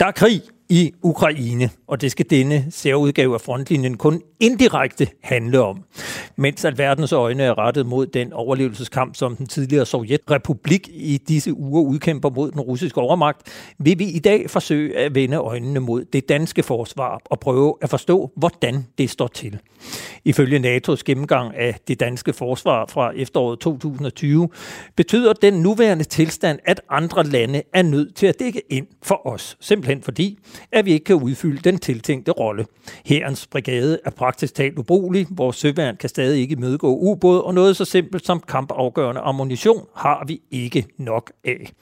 Der er krig i Ukraine, og det skal denne særudgave af frontlinjen kun indirekte handle om. Mens at verdens øjne er rettet mod den overlevelseskamp, som den tidligere Sovjetrepublik i disse uger udkæmper mod den russiske overmagt, vil vi i dag forsøge at vende øjnene mod det danske forsvar og prøve at forstå, hvordan det står til. Ifølge NATO's gennemgang af det danske forsvar fra efteråret 2020, betyder den nuværende tilstand, at andre lande er nødt til at dække ind for os, simpelthen fordi, at vi ikke kan udfylde den tiltænkte rolle. Herrens brigade er praktisk talt ubrugelig, vores søværn kan stadig ikke mødegå ubåd, og noget så simpelt som kampafgørende ammunition har vi ikke nok af.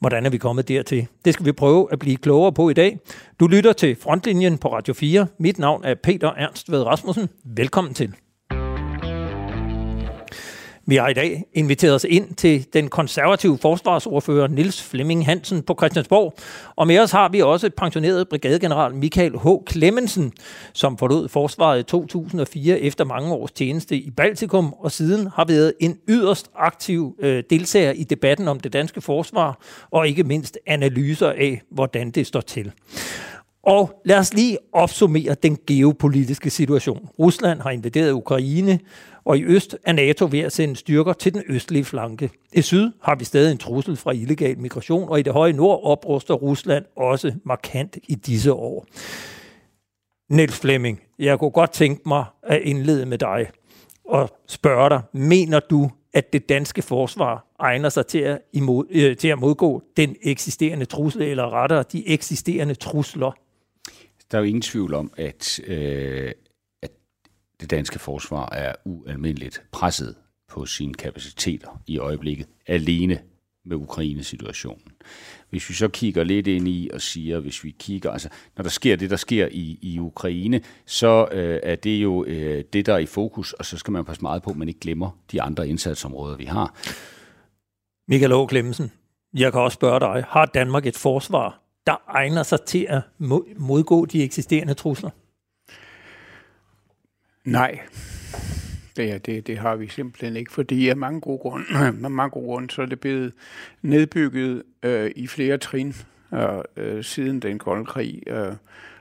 Hvordan er vi kommet dertil? Det skal vi prøve at blive klogere på i dag. Du lytter til Frontlinjen på Radio 4. Mit navn er Peter Ernst Ved Rasmussen. Velkommen til. Vi har i dag inviteret os ind til den konservative forsvarsordfører Nils Flemming Hansen på Christiansborg. Og med os har vi også pensioneret brigadegeneral Michael H. Klemmensen, som forlod forsvaret i 2004 efter mange års tjeneste i Baltikum, og siden har været en yderst aktiv øh, deltager i debatten om det danske forsvar, og ikke mindst analyser af, hvordan det står til. Og lad os lige opsummere den geopolitiske situation. Rusland har invaderet Ukraine, og i øst er NATO ved at sende styrker til den østlige flanke. I syd har vi stadig en trussel fra illegal migration, og i det høje nord opruster Rusland også markant i disse år. Niels Flemming, jeg kunne godt tænke mig at indlede med dig og spørge dig, mener du, at det danske forsvar egner sig til at, imod, øh, til at modgå den eksisterende trussel, eller rettere de eksisterende trusler? Der er jo ingen tvivl om, at, øh, det danske forsvar er ualmindeligt presset på sine kapaciteter i øjeblikket, alene med Ukraine-situationen. Hvis vi så kigger lidt ind i og siger, hvis vi kigger, altså når der sker det, der sker i, i Ukraine, så øh, er det jo øh, det, der er i fokus, og så skal man passe meget på, at man ikke glemmer de andre indsatsområder, vi har. Michael Aage Klemmensen, jeg kan også spørge dig, har Danmark et forsvar, der egner sig til at modgå de eksisterende trusler? Nej, det, det, det har vi simpelthen ikke, fordi af mange gode grunde, af mange gode grunde så er det blevet nedbygget øh, i flere trin øh, øh, siden den kolde krig. Øh,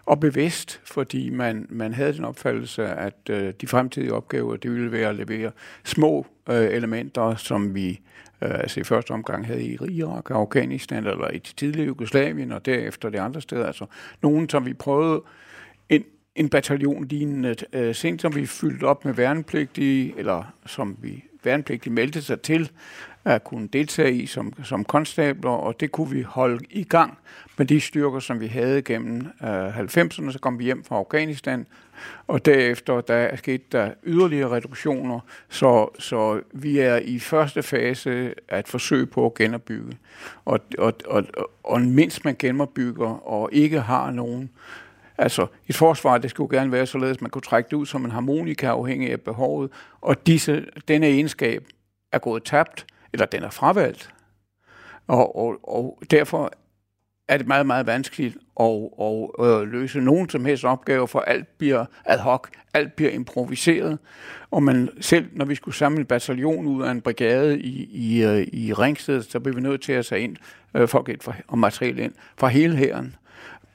og bevidst, fordi man, man havde den opfattelse, at øh, de fremtidige opgaver, det ville være at levere små øh, elementer, som vi Øh, altså i første omgang havde i Irak, Afghanistan eller i tidligere Jugoslavien, og derefter det andre steder. Altså nogen, som vi prøvede en, en bataljon lignende, øh, sent som vi fyldte op med værnepligtige, eller som vi værnepligtige meldte sig til at kunne deltage i som, som konstabler, og det kunne vi holde i gang med de styrker, som vi havde gennem øh, 90'erne. Så kom vi hjem fra Afghanistan, og derefter der er sket der yderligere reduktioner, så, så vi er i første fase at forsøge på at genopbygge. Og, og, og, og mindst man genopbygger og ikke har nogen Altså, et forsvar, det skulle gerne være således, at man kunne trække det ud som en harmonika afhængig af behovet, og disse, denne egenskab er gået tabt, eller den er fravalgt. Og, og, og derfor er det meget, meget vanskeligt at, at, at løse nogen som helst opgave, for alt bliver ad hoc, alt bliver improviseret. Og man selv, når vi skulle samle en bataljon ud af en brigade i, i, øh, i Ringsted, så blev vi nødt til at tage ind, øh, folk og materiel ind fra hele hæren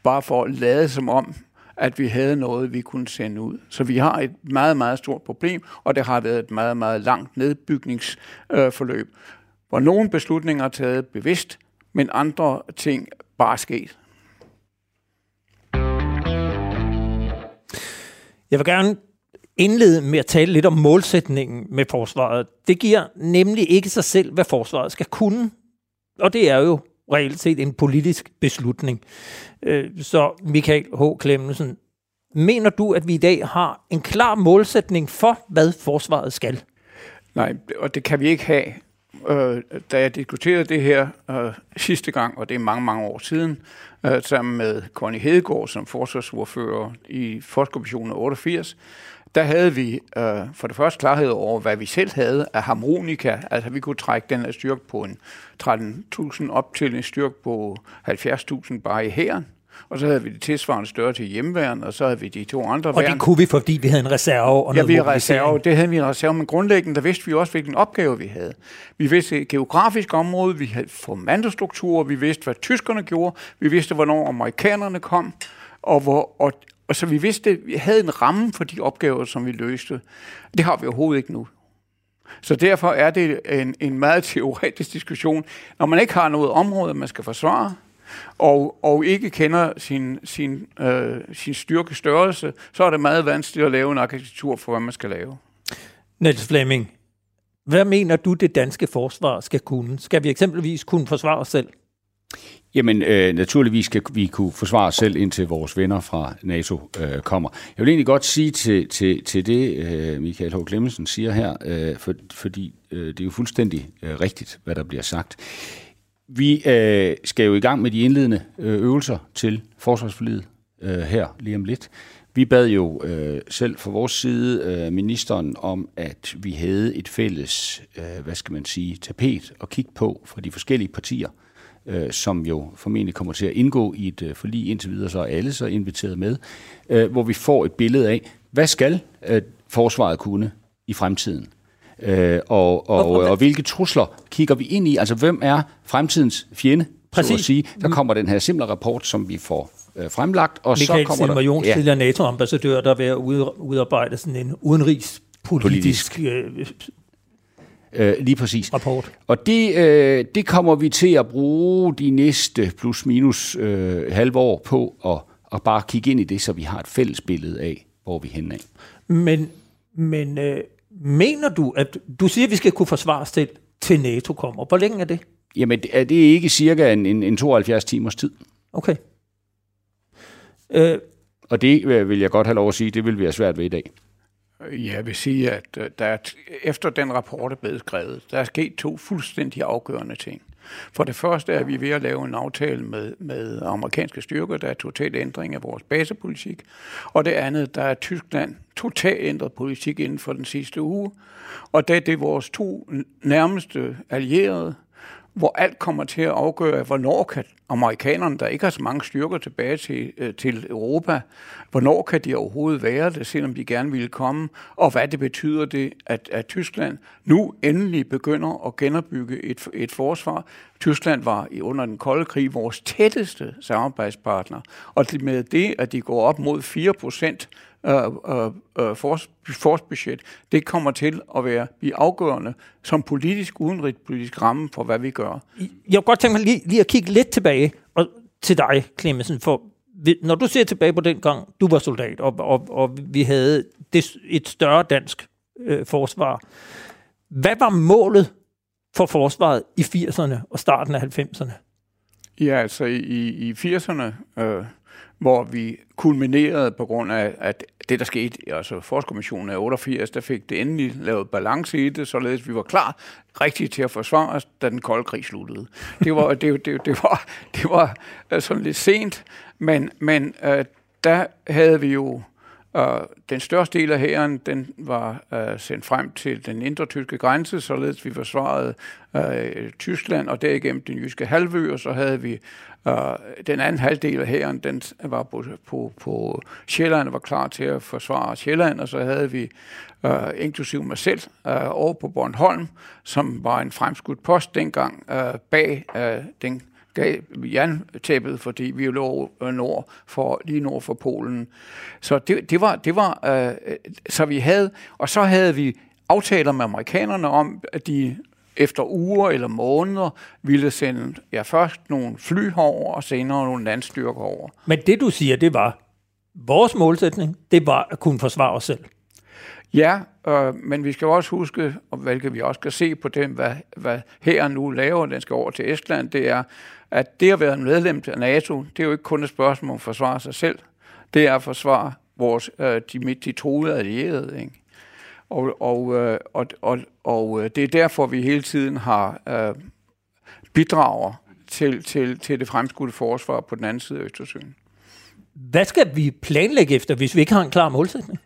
bare for at lade som om, at vi havde noget, vi kunne sende ud. Så vi har et meget, meget stort problem, og det har været et meget, meget langt nedbygningsforløb, øh, hvor nogle beslutninger er taget bevidst, men andre ting bare sket. Jeg vil gerne indlede med at tale lidt om målsætningen med forsvaret. Det giver nemlig ikke sig selv, hvad forsvaret skal kunne. Og det er jo reelt set en politisk beslutning. Øh, så Michael H. Klemmensen, mener du, at vi i dag har en klar målsætning for, hvad forsvaret skal? Nej, og det kan vi ikke have. Øh, da jeg diskuterede det her øh, sidste gang, og det er mange, mange år siden, øh, sammen med Connie Hedegaard som forsvarsordfører i Forskommissionen 88, der havde vi øh, for det første klarhed over, hvad vi selv havde af harmonika. Altså vi kunne trække den her styrke på en 13.000 op til en styrke på 70.000 bare i hæren og så havde vi det tilsvarende større til hjemmeværn, og så havde vi de to andre Og værn. det kunne vi, fordi vi havde en reserve og Ja, noget vi havde reserve. Det havde vi en reserve, men grundlæggende, der vidste vi også, hvilken opgave vi havde. Vi vidste et geografisk område, vi havde formandostrukturer, vi vidste, hvad tyskerne gjorde, vi vidste, hvornår amerikanerne kom, og, hvor, og, og så vi vidste, vi havde en ramme for de opgaver, som vi løste. Det har vi overhovedet ikke nu. Så derfor er det en, en meget teoretisk diskussion. Når man ikke har noget område, man skal forsvare, og, og ikke kender sin, sin, øh, sin styrke størrelse, så er det meget vanskeligt at lave en arkitektur for, hvad man skal lave. Niels Flemming, hvad mener du, det danske forsvar skal kunne? Skal vi eksempelvis kunne forsvare os selv? Jamen, øh, naturligvis skal vi kunne forsvare os selv, indtil vores venner fra NATO øh, kommer. Jeg vil egentlig godt sige til, til, til det, øh, Michael H. Clemmensen siger her, øh, for, fordi øh, det er jo fuldstændig øh, rigtigt, hvad der bliver sagt. Vi øh, skal jo i gang med de indledende øh, øvelser til forsvarsforliget øh, her lige om lidt. Vi bad jo øh, selv fra vores side øh, ministeren om, at vi havde et fælles, øh, hvad skal man sige, tapet at kigge på for de forskellige partier, øh, som jo formentlig kommer til at indgå i et øh, forlig indtil videre, så er alle så inviteret med, øh, hvor vi får et billede af, hvad skal øh, forsvaret kunne i fremtiden? Øh, og, og, Og- og- hvilke trusler kigger vi ind i? Altså, hvem er fremtidens fjende, så Præcis. at sige? Der kommer den her simple rapport, som vi får øh, fremlagt, og Michael så kommer der... Jons, tidligere NATO-ambassadør, der er ud- udarbejde sådan en udenrigspolitisk øh, øh, lige præcis. rapport. Og det, øh, det kommer vi til at bruge de næste plus minus øh, halve år på at, at bare kigge ind i det, så vi har et fælles billede af, hvor vi er af. Men, men øh, mener du, at du siger, at vi skal kunne forsvare os til, til NATO kommer? Hvor længe er det? Jamen, er det ikke cirka en, en, en 72 timers tid? Okay. Øh, Og det øh, vil jeg godt have lov at sige, det vil vi have svært ved i dag. Jeg vil sige, at øh, der er efter den rapport er blevet skrevet, der er sket to fuldstændig afgørende ting. For det første er vi ved at lave en aftale med, med amerikanske styrker, der er total ændring af vores basepolitik. Og det andet, der er Tyskland totalt ændret politik inden for den sidste uge. Og det er det vores to nærmeste allierede, hvor alt kommer til at afgøre, hvornår kan amerikanerne, der ikke har så mange styrker tilbage til, øh, til Europa, hvornår kan de overhovedet være det, selvom de gerne ville komme, og hvad det betyder det, at, at Tyskland nu endelig begynder at genopbygge et, et forsvar. Tyskland var i under den kolde krig vores tætteste samarbejdspartner, og med det, at de går op mod 4 procent øh, øh, øh, fors- forsbudget, det kommer til at være blive afgørende som politisk, udenrigspolitisk ramme for, hvad vi gør. jeg kunne godt tænke mig lige, lige at kigge lidt tilbage og, til dig, Clemmensen, for når du ser tilbage på den gang, du var soldat, og, og, og vi havde det, et større dansk øh, forsvar. Hvad var målet for forsvaret i 80'erne og starten af 90'erne? Ja, altså i, i 80'erne, øh, hvor vi kulminerede på grund af at det, der skete, altså Forskommissionen af 88, der fik det endelig lavet balance i det, således vi var klar rigtigt til at forsvare os, da den kolde krig sluttede. Det var, det, det, det var, det var øh, sådan lidt sent, men, men øh, der havde vi jo og den største del af hæren, den var øh, sendt frem til den indre tyske grænse, således vi forsvarede øh, Tyskland og derigennem den jyske halvø, og så havde vi øh, den anden halvdel af hæren, den var på, på, på Sjælland var klar til at forsvare Sjælland, og så havde vi øh, inklusiv mig selv øh, over på Bornholm, som var en fremskudt post dengang øh, bag øh, den gav jerntæppet, fordi vi lå øh, nord for, lige nord for Polen. Så det, det var, det var øh, så vi havde, og så havde vi aftaler med amerikanerne om, at de efter uger eller måneder ville sende ja, først nogle fly over, og senere nogle landstyrker over. Men det du siger, det var, vores målsætning, det var at kunne forsvare os selv. Ja, øh, men vi skal også huske, og hvilket vi også skal se på dem, hvad, hvad her nu laver, den skal over til Estland, det er, at det at være medlem af NATO, det er jo ikke kun et spørgsmål om at forsvare sig selv. Det er at forsvare vores, øh, de, de troede allierede. Ikke? Og, og, øh, og, og, og øh, det er derfor, vi hele tiden har øh, bidrager til, til, til det fremskudte forsvar på den anden side af Østersøen. Hvad skal vi planlægge efter, hvis vi ikke har en klar målsætning?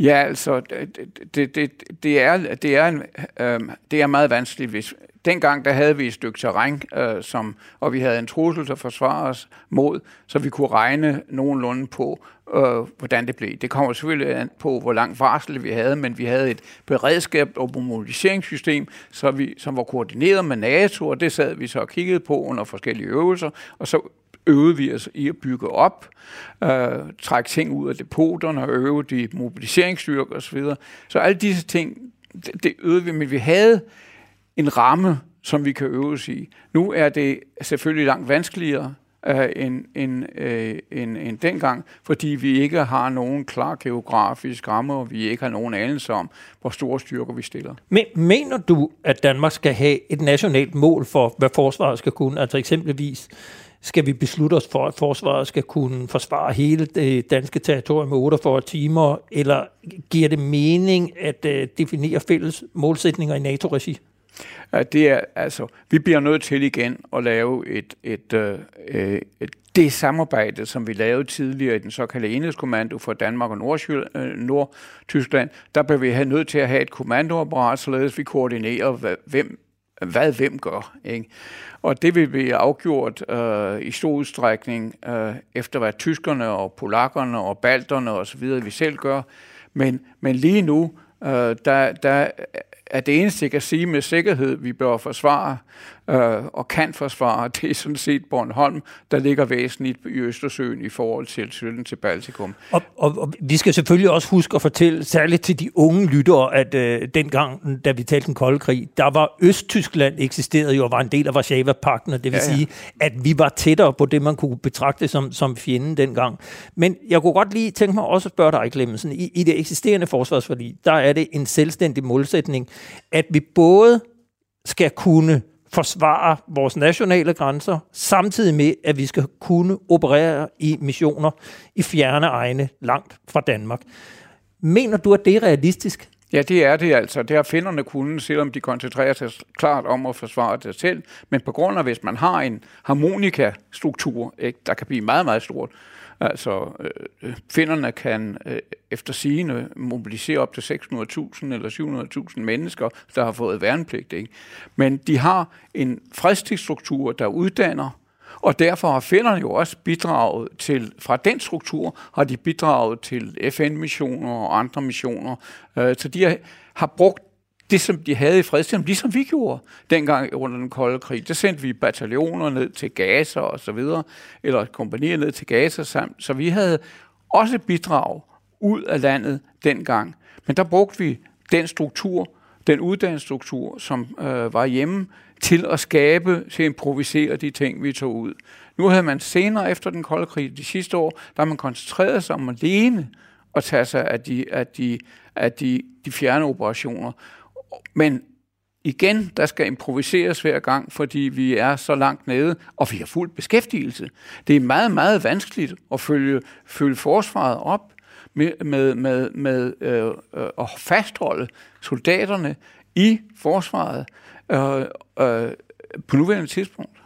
Ja, altså, det, det, det, det, er, det, er, en, øh, det er meget vanskeligt. Hvis, dengang der havde vi et stykke terræn, øh, som, og vi havde en trussel til at forsvare os mod, så vi kunne regne nogenlunde på, øh, hvordan det blev. Det kommer selvfølgelig an på, hvor lang varsel vi havde, men vi havde et beredskab og mobiliseringssystem, så vi, som var koordineret med NATO, og det sad vi så og kiggede på under forskellige øvelser, og så øvede vi os i at bygge op, øh, trække ting ud af depoterne øve de mobiliseringsstyrker osv. Så alle disse ting, det, det øvede vi, men vi havde en ramme, som vi kan øve os i. Nu er det selvfølgelig langt vanskeligere øh, end, end, øh, end, end dengang, fordi vi ikke har nogen klar geografisk ramme, og vi ikke har nogen anelse om, hvor store styrker vi stiller. Men mener du, at Danmark skal have et nationalt mål for, hvad forsvaret skal kunne? Altså eksempelvis skal vi beslutte os for, at forsvaret skal kunne forsvare hele det danske territorium med 48 timer, eller giver det mening at øh, definere fælles målsætninger i NATO-regi? Ja, det er, altså, vi bliver nødt til igen at lave et, et, et, øh, et det samarbejde, som vi lavede tidligere i den såkaldte enhedskommando for Danmark og øh, Nordtyskland, der blev vi have nødt til at have et kommandoapparat, således vi koordinerer, hvem hvad hvem gør. Ikke? Og det vil blive afgjort øh, i stor udstrækning øh, efter hvad tyskerne og polakkerne og balterne og så videre vi selv gør. Men, men lige nu, øh, der, der er det eneste, jeg kan sige med sikkerhed, vi bør forsvare øh, og kan forsvare, det er sådan set Bornholm, der ligger væsentligt i Østersøen i forhold til støtten til Baltikum. Og, og, og vi skal selvfølgelig også huske at fortælle, særligt til de unge lyttere, at øh, dengang, da vi talte den kolde krig, der var Østtyskland eksisteret jo og var en del af Varsava-pakten, og det vil ja, ja. sige, at vi var tættere på det, man kunne betragte som, som fjenden dengang. Men jeg kunne godt lige tænke mig også at spørge dig, Clemmensen, i, i det eksisterende forsvarsforlig, der er det en selvstændig målsætning, at vi både skal kunne forsvare vores nationale grænser, samtidig med, at vi skal kunne operere i missioner i fjerne egne langt fra Danmark. Mener du, at det er realistisk? Ja, det er det altså. Det har finderne kunnet, selvom de koncentrerer sig klart om at forsvare det selv. Men på grund af, hvis man har en harmonikastruktur, ikke, der kan blive meget, meget stort, Altså, øh, øh finderne kan øh, efter sigende mobilisere op til 600.000 eller 700.000 mennesker, der har fået værnepligt. Ikke? Men de har en fredstidsstruktur, der uddanner, og derfor har finderne jo også bidraget til, fra den struktur har de bidraget til FN-missioner og andre missioner. Øh, så de har, har brugt det, som de havde i fredstiden, ligesom vi gjorde dengang under den kolde krig. Der sendte vi bataljoner ned til Gaza og så videre, eller kompanier ned til Gaza sammen. Så vi havde også bidrag ud af landet dengang. Men der brugte vi den struktur, den uddannelsesstruktur, som øh, var hjemme, til at skabe, til at improvisere de ting, vi tog ud. Nu havde man senere efter den kolde krig, de sidste år, der har man koncentreret sig om alene at tage sig af de, af de, af de, de fjerne operationer. Men igen, der skal improviseres hver gang, fordi vi er så langt nede, og vi har fuld beskæftigelse. Det er meget, meget vanskeligt at følge, følge forsvaret op med, med, med, med øh, øh, at fastholde soldaterne i forsvaret øh, øh, på nuværende tidspunkt.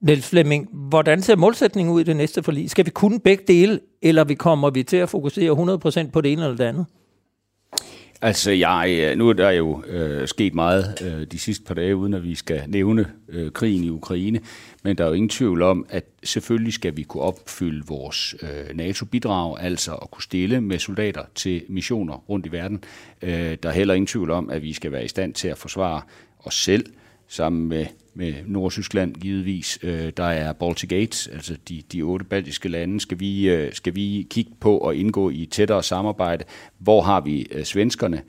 Niels Flemming, hvordan ser målsætningen ud i det næste forlig? Skal vi kunne begge dele, eller vi kommer vi til at fokusere 100% på det ene eller det andet? Altså, jeg, øh, nu er der jo øh, sket meget øh, de sidste par dage, uden at vi skal nævne øh, krigen i Ukraine, men der er jo ingen tvivl om, at selvfølgelig skal vi kunne opfylde vores øh, NATO-bidrag, altså at kunne stille med soldater til missioner rundt i verden. Øh, der er heller ingen tvivl om, at vi skal være i stand til at forsvare os selv, sammen med, med Nordtyskland givetvis. Øh, der er Baltic Gates, altså de, de otte baltiske lande, skal vi, øh, skal vi kigge på og indgå i tættere samarbejde. Hvor har vi øh, svenskerne?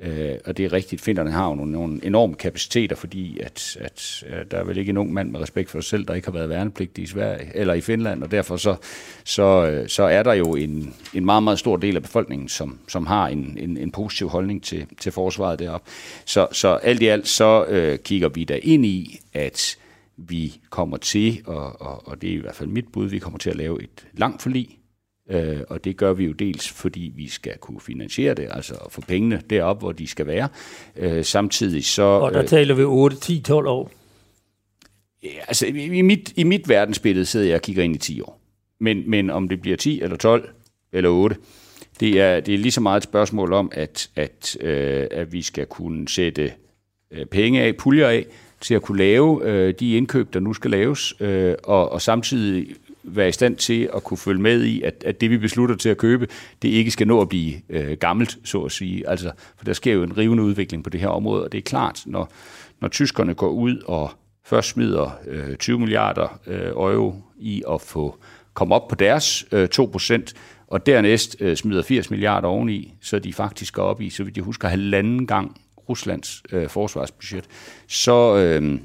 Øh, og det er rigtigt, finderne har jo nogle, nogle enorme kapaciteter, fordi at, at, at der er vel ikke en ung mand med respekt for sig selv, der ikke har været værnepligtig i Sverige eller i Finland, og derfor så, så, øh, så er der jo en, en meget, meget stor del af befolkningen, som, som har en, en, en positiv holdning til, til forsvaret deroppe. Så, så alt i alt så øh, kigger vi da ind i, at vi kommer til, og, og, og det er i hvert fald mit bud, vi kommer til at lave et langt forlig, Øh, og det gør vi jo dels, fordi vi skal kunne finansiere det, altså få pengene derop, hvor de skal være. Øh, samtidig så... Og der øh, taler vi 8, 10, 12 år. Ja, altså i mit, i mit verdensbillede sidder jeg og kigger ind i 10 år. Men, men om det bliver 10 eller 12 eller 8, Det er, det er lige så meget et spørgsmål om, at, at, øh, at vi skal kunne sætte øh, penge af, puljer af, til at kunne lave øh, de indkøb, der nu skal laves, øh, og, og samtidig være i stand til at kunne følge med i, at, at det, vi beslutter til at købe, det ikke skal nå at blive øh, gammelt, så at sige. Altså, for der sker jo en rivende udvikling på det her område, og det er klart, når, når tyskerne går ud og først smider øh, 20 milliarder øh, euro i at få komme op på deres øh, 2%, og dernæst øh, smider 80 milliarder oveni, så de faktisk går op i, så vidt jeg husker, halvanden gang Ruslands øh, forsvarsbudget, så, øh,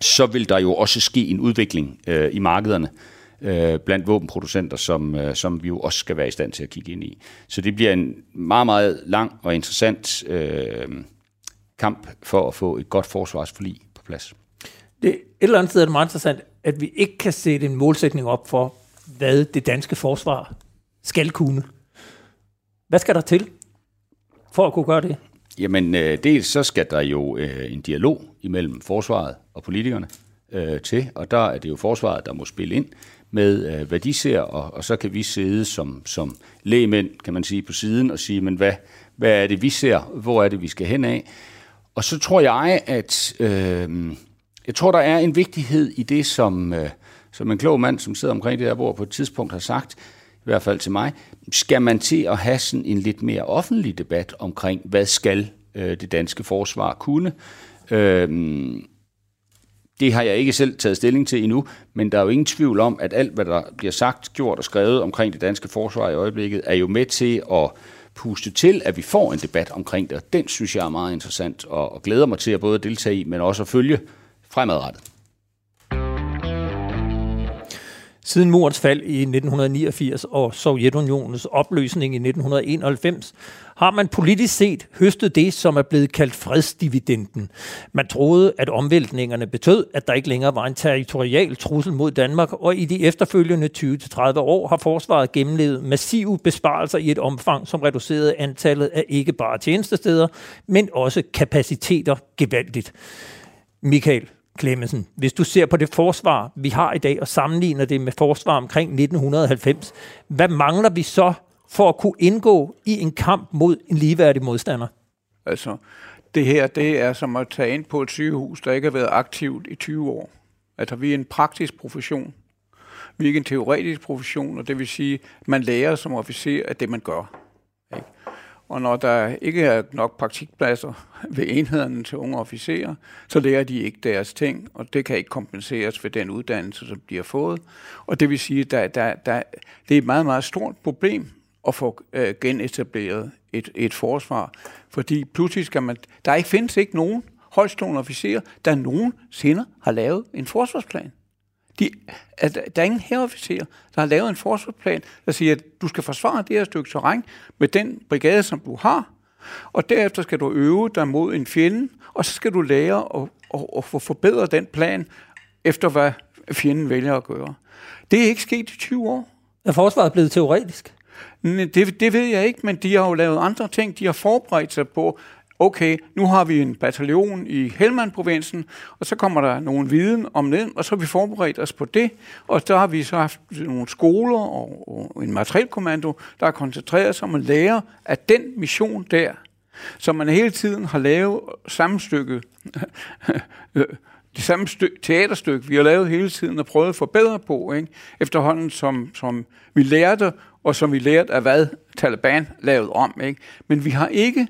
så vil der jo også ske en udvikling øh, i markederne øh, blandt våbenproducenter, som, øh, som vi jo også skal være i stand til at kigge ind i. Så det bliver en meget, meget lang og interessant øh, kamp for at få et godt forsvarsforlig på plads. Det, et eller andet sted er det meget interessant, at vi ikke kan sætte en målsætning op for, hvad det danske forsvar skal kunne. Hvad skal der til for at kunne gøre det? Jamen, øh, dels så skal der jo øh, en dialog imellem forsvaret og politikerne øh, til, og der er det jo forsvaret, der må spille ind med, øh, hvad de ser, og, og så kan vi sidde som, som lægemænd, kan man sige, på siden og sige, men hvad, hvad er det, vi ser? Hvor er det, vi skal hen af? Og så tror jeg, at øh, jeg tror, der er en vigtighed i det, som, øh, som en klog mand, som sidder omkring det her bord på et tidspunkt har sagt, i hvert fald til mig, skal man til at have sådan en lidt mere offentlig debat omkring, hvad skal øh, det danske forsvar kunne? Øh, det har jeg ikke selv taget stilling til endnu, men der er jo ingen tvivl om, at alt, hvad der bliver sagt, gjort og skrevet omkring det danske forsvar i øjeblikket, er jo med til at puste til, at vi får en debat omkring det. Den synes jeg er meget interessant, og, og glæder mig til at både deltage i, men også at følge fremadrettet. Siden murens fald i 1989 og Sovjetunionens opløsning i 1991, har man politisk set høstet det, som er blevet kaldt fredsdividenden. Man troede, at omvæltningerne betød, at der ikke længere var en territorial trussel mod Danmark, og i de efterfølgende 20-30 år har forsvaret gennemlevet massive besparelser i et omfang, som reducerede antallet af ikke bare tjenestesteder, men også kapaciteter gevaldigt. Michael, Clemmensen, hvis du ser på det forsvar, vi har i dag, og sammenligner det med forsvar omkring 1990, hvad mangler vi så for at kunne indgå i en kamp mod en ligeværdig modstander? Altså, det her, det er som at tage ind på et sygehus, der ikke har været aktivt i 20 år. Altså, vi er en praktisk profession. Vi er ikke en teoretisk profession, og det vil sige, at man lærer som officer af det, man gør. Ikke? Og når der ikke er nok praktikpladser ved enhederne til unge officerer, så lærer de ikke deres ting, og det kan ikke kompenseres ved den uddannelse, som de har fået. Og det vil sige, at der, der, der, det er et meget, meget stort problem at få øh, genetableret et, et forsvar. Fordi pludselig skal man... Der ikke findes ikke nogen højstående officerer, der nogensinde har lavet en forsvarsplan. De, at der er ingen herofficer, der har lavet en forsvarsplan, der siger, at du skal forsvare det her stykke terræn med den brigade, som du har, og derefter skal du øve dig mod en fjende, og så skal du lære at, at, at forbedre den plan, efter hvad fjenden vælger at gøre. Det er ikke sket i 20 år. Er forsvaret blevet teoretisk? Det, det ved jeg ikke, men de har jo lavet andre ting. De har forberedt sig på, okay, nu har vi en bataljon i Helmand-provinsen, og så kommer der nogen viden om det, og så har vi forberedt os på det, og så har vi så haft nogle skoler og, og en materielkommando, der har koncentreret sig om at lære af den mission der, som man hele tiden har lavet sammenstykke, det samme stykke, teaterstykke, vi har lavet hele tiden og prøvet at forbedre på, ikke? efterhånden som, som vi lærte, og som vi lærte af hvad Taliban lavede om. Ikke? Men vi har ikke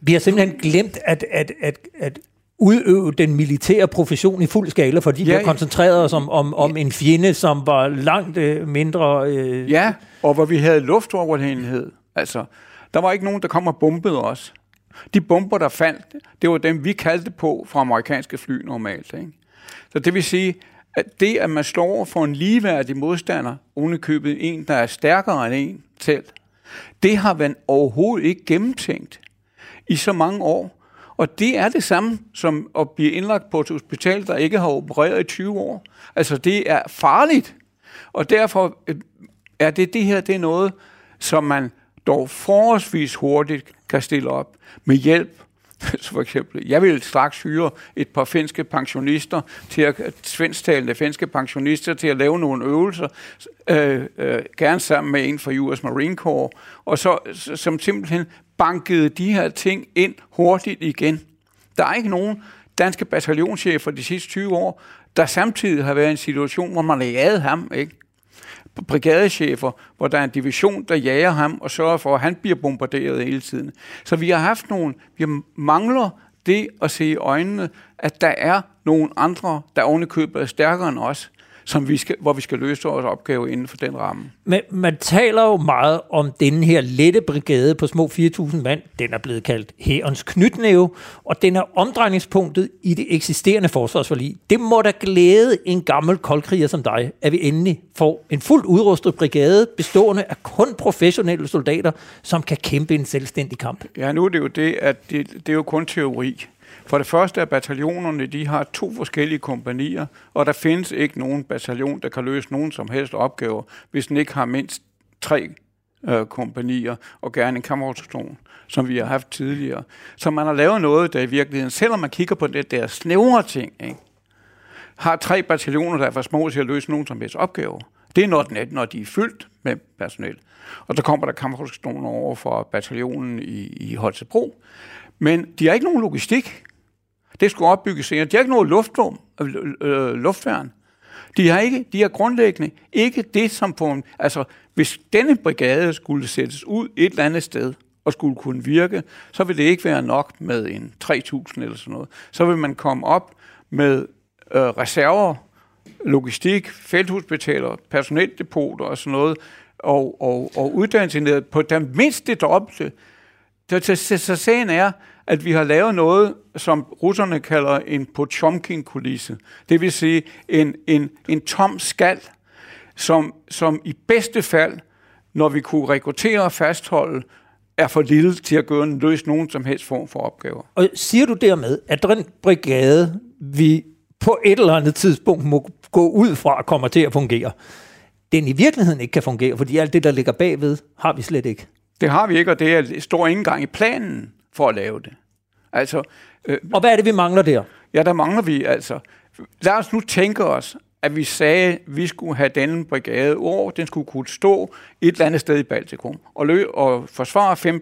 vi har simpelthen glemt at, at, at, at udøve den militære profession i fuld skala, fordi ja, vi har koncentreret os om, om, om en fjende, som var langt øh, mindre... Øh... Ja, og hvor vi havde luftoverhængelighed. Altså, der var ikke nogen, der kom og bombede os. De bomber, der faldt, det var dem, vi kaldte på fra amerikanske fly normalt. Ikke? Så det vil sige, at det, at man står over for en ligeværdig modstander, ovenikøbet en, der er stærkere end en selv, det har man overhovedet ikke gennemtænkt i så mange år. Og det er det samme som at blive indlagt på et hospital, der ikke har opereret i 20 år. Altså det er farligt. Og derfor øh, er det det her, det er noget, som man dog forholdsvis hurtigt kan stille op med hjælp for eksempel, jeg vil straks hyre et par finske pensionister til at, svensktalende finske pensionister til at lave nogle øvelser, øh, øh, gerne sammen med en fra US Marine Corps, og så, som simpelthen bankede de her ting ind hurtigt igen. Der er ikke nogen danske bataljonschefer de sidste 20 år, der samtidig har været i en situation, hvor man lagde ham, ikke? Brigadechefer, hvor der er en division, der jager ham og sørger for, at han bliver bombarderet hele tiden. Så vi har haft nogle, vi mangler det at se i øjnene, at der er nogle andre, der ovenikøbet er stærkere end os, som vi skal, hvor vi skal løse vores opgave inden for den ramme. Men man taler jo meget om den her lette brigade på små 4.000 mand. Den er blevet kaldt Hærens knytnæve, og den er omdrejningspunktet i det eksisterende forsvarsforlig. Det må da glæde en gammel koldkriger som dig, at vi endelig får en fuldt udrustet brigade, bestående af kun professionelle soldater, som kan kæmpe en selvstændig kamp. Ja, nu er det jo det, at det, det er jo kun teori. For det første er bataljonerne, de har to forskellige kompanier, og der findes ikke nogen bataljon, der kan løse nogen som helst opgaver, hvis den ikke har mindst tre øh, kompanier, og gerne en kammerorganisation, som vi har haft tidligere. Så man har lavet noget, der i virkeligheden, selvom man kigger på det der snævre ting, ikke, har tre bataljoner, der er for små til at løse nogen som helst opgaver. Det er når, den er, når de er fyldt med personel. Og så kommer der kammerorganisationer over for bataljonen i, i Holstebro. Men de har ikke nogen logistik. Det skulle opbygges senere. De har ikke noget luftrum, øh, øh, øh, luftværn. De har ikke, de har grundlæggende ikke det, som på en, altså hvis denne brigade skulle sættes ud et eller andet sted, og skulle kunne virke, så vil det ikke være nok med en 3.000 eller sådan noget. Så vil man komme op med øh, reserver, logistik, felthospitaler, personeldepoter og sådan noget, og, og, og uddannelsen på den mindste dobbelte. Så, så, så sagen er, at vi har lavet noget, som russerne kalder en Pochomkin-kulisse. Det vil sige en, en, en tom skal, som, som i bedste fald, når vi kunne rekruttere og fastholde, er for lille til at gøre en, løse nogen som helst form for opgaver. Og siger du dermed, at den brigade, vi på et eller andet tidspunkt må gå ud fra, kommer til at fungere, den i virkeligheden ikke kan fungere, fordi alt det, der ligger bagved, har vi slet ikke. Det har vi ikke, og det er, står ikke engang i planen for at lave det. Altså, øh, og hvad er det, vi mangler der? Ja, der mangler vi altså. Lad os nu tænke os, at vi sagde, at vi skulle have denne brigade over, den skulle kunne stå et eller andet sted i Baltikum og, lø og forsvare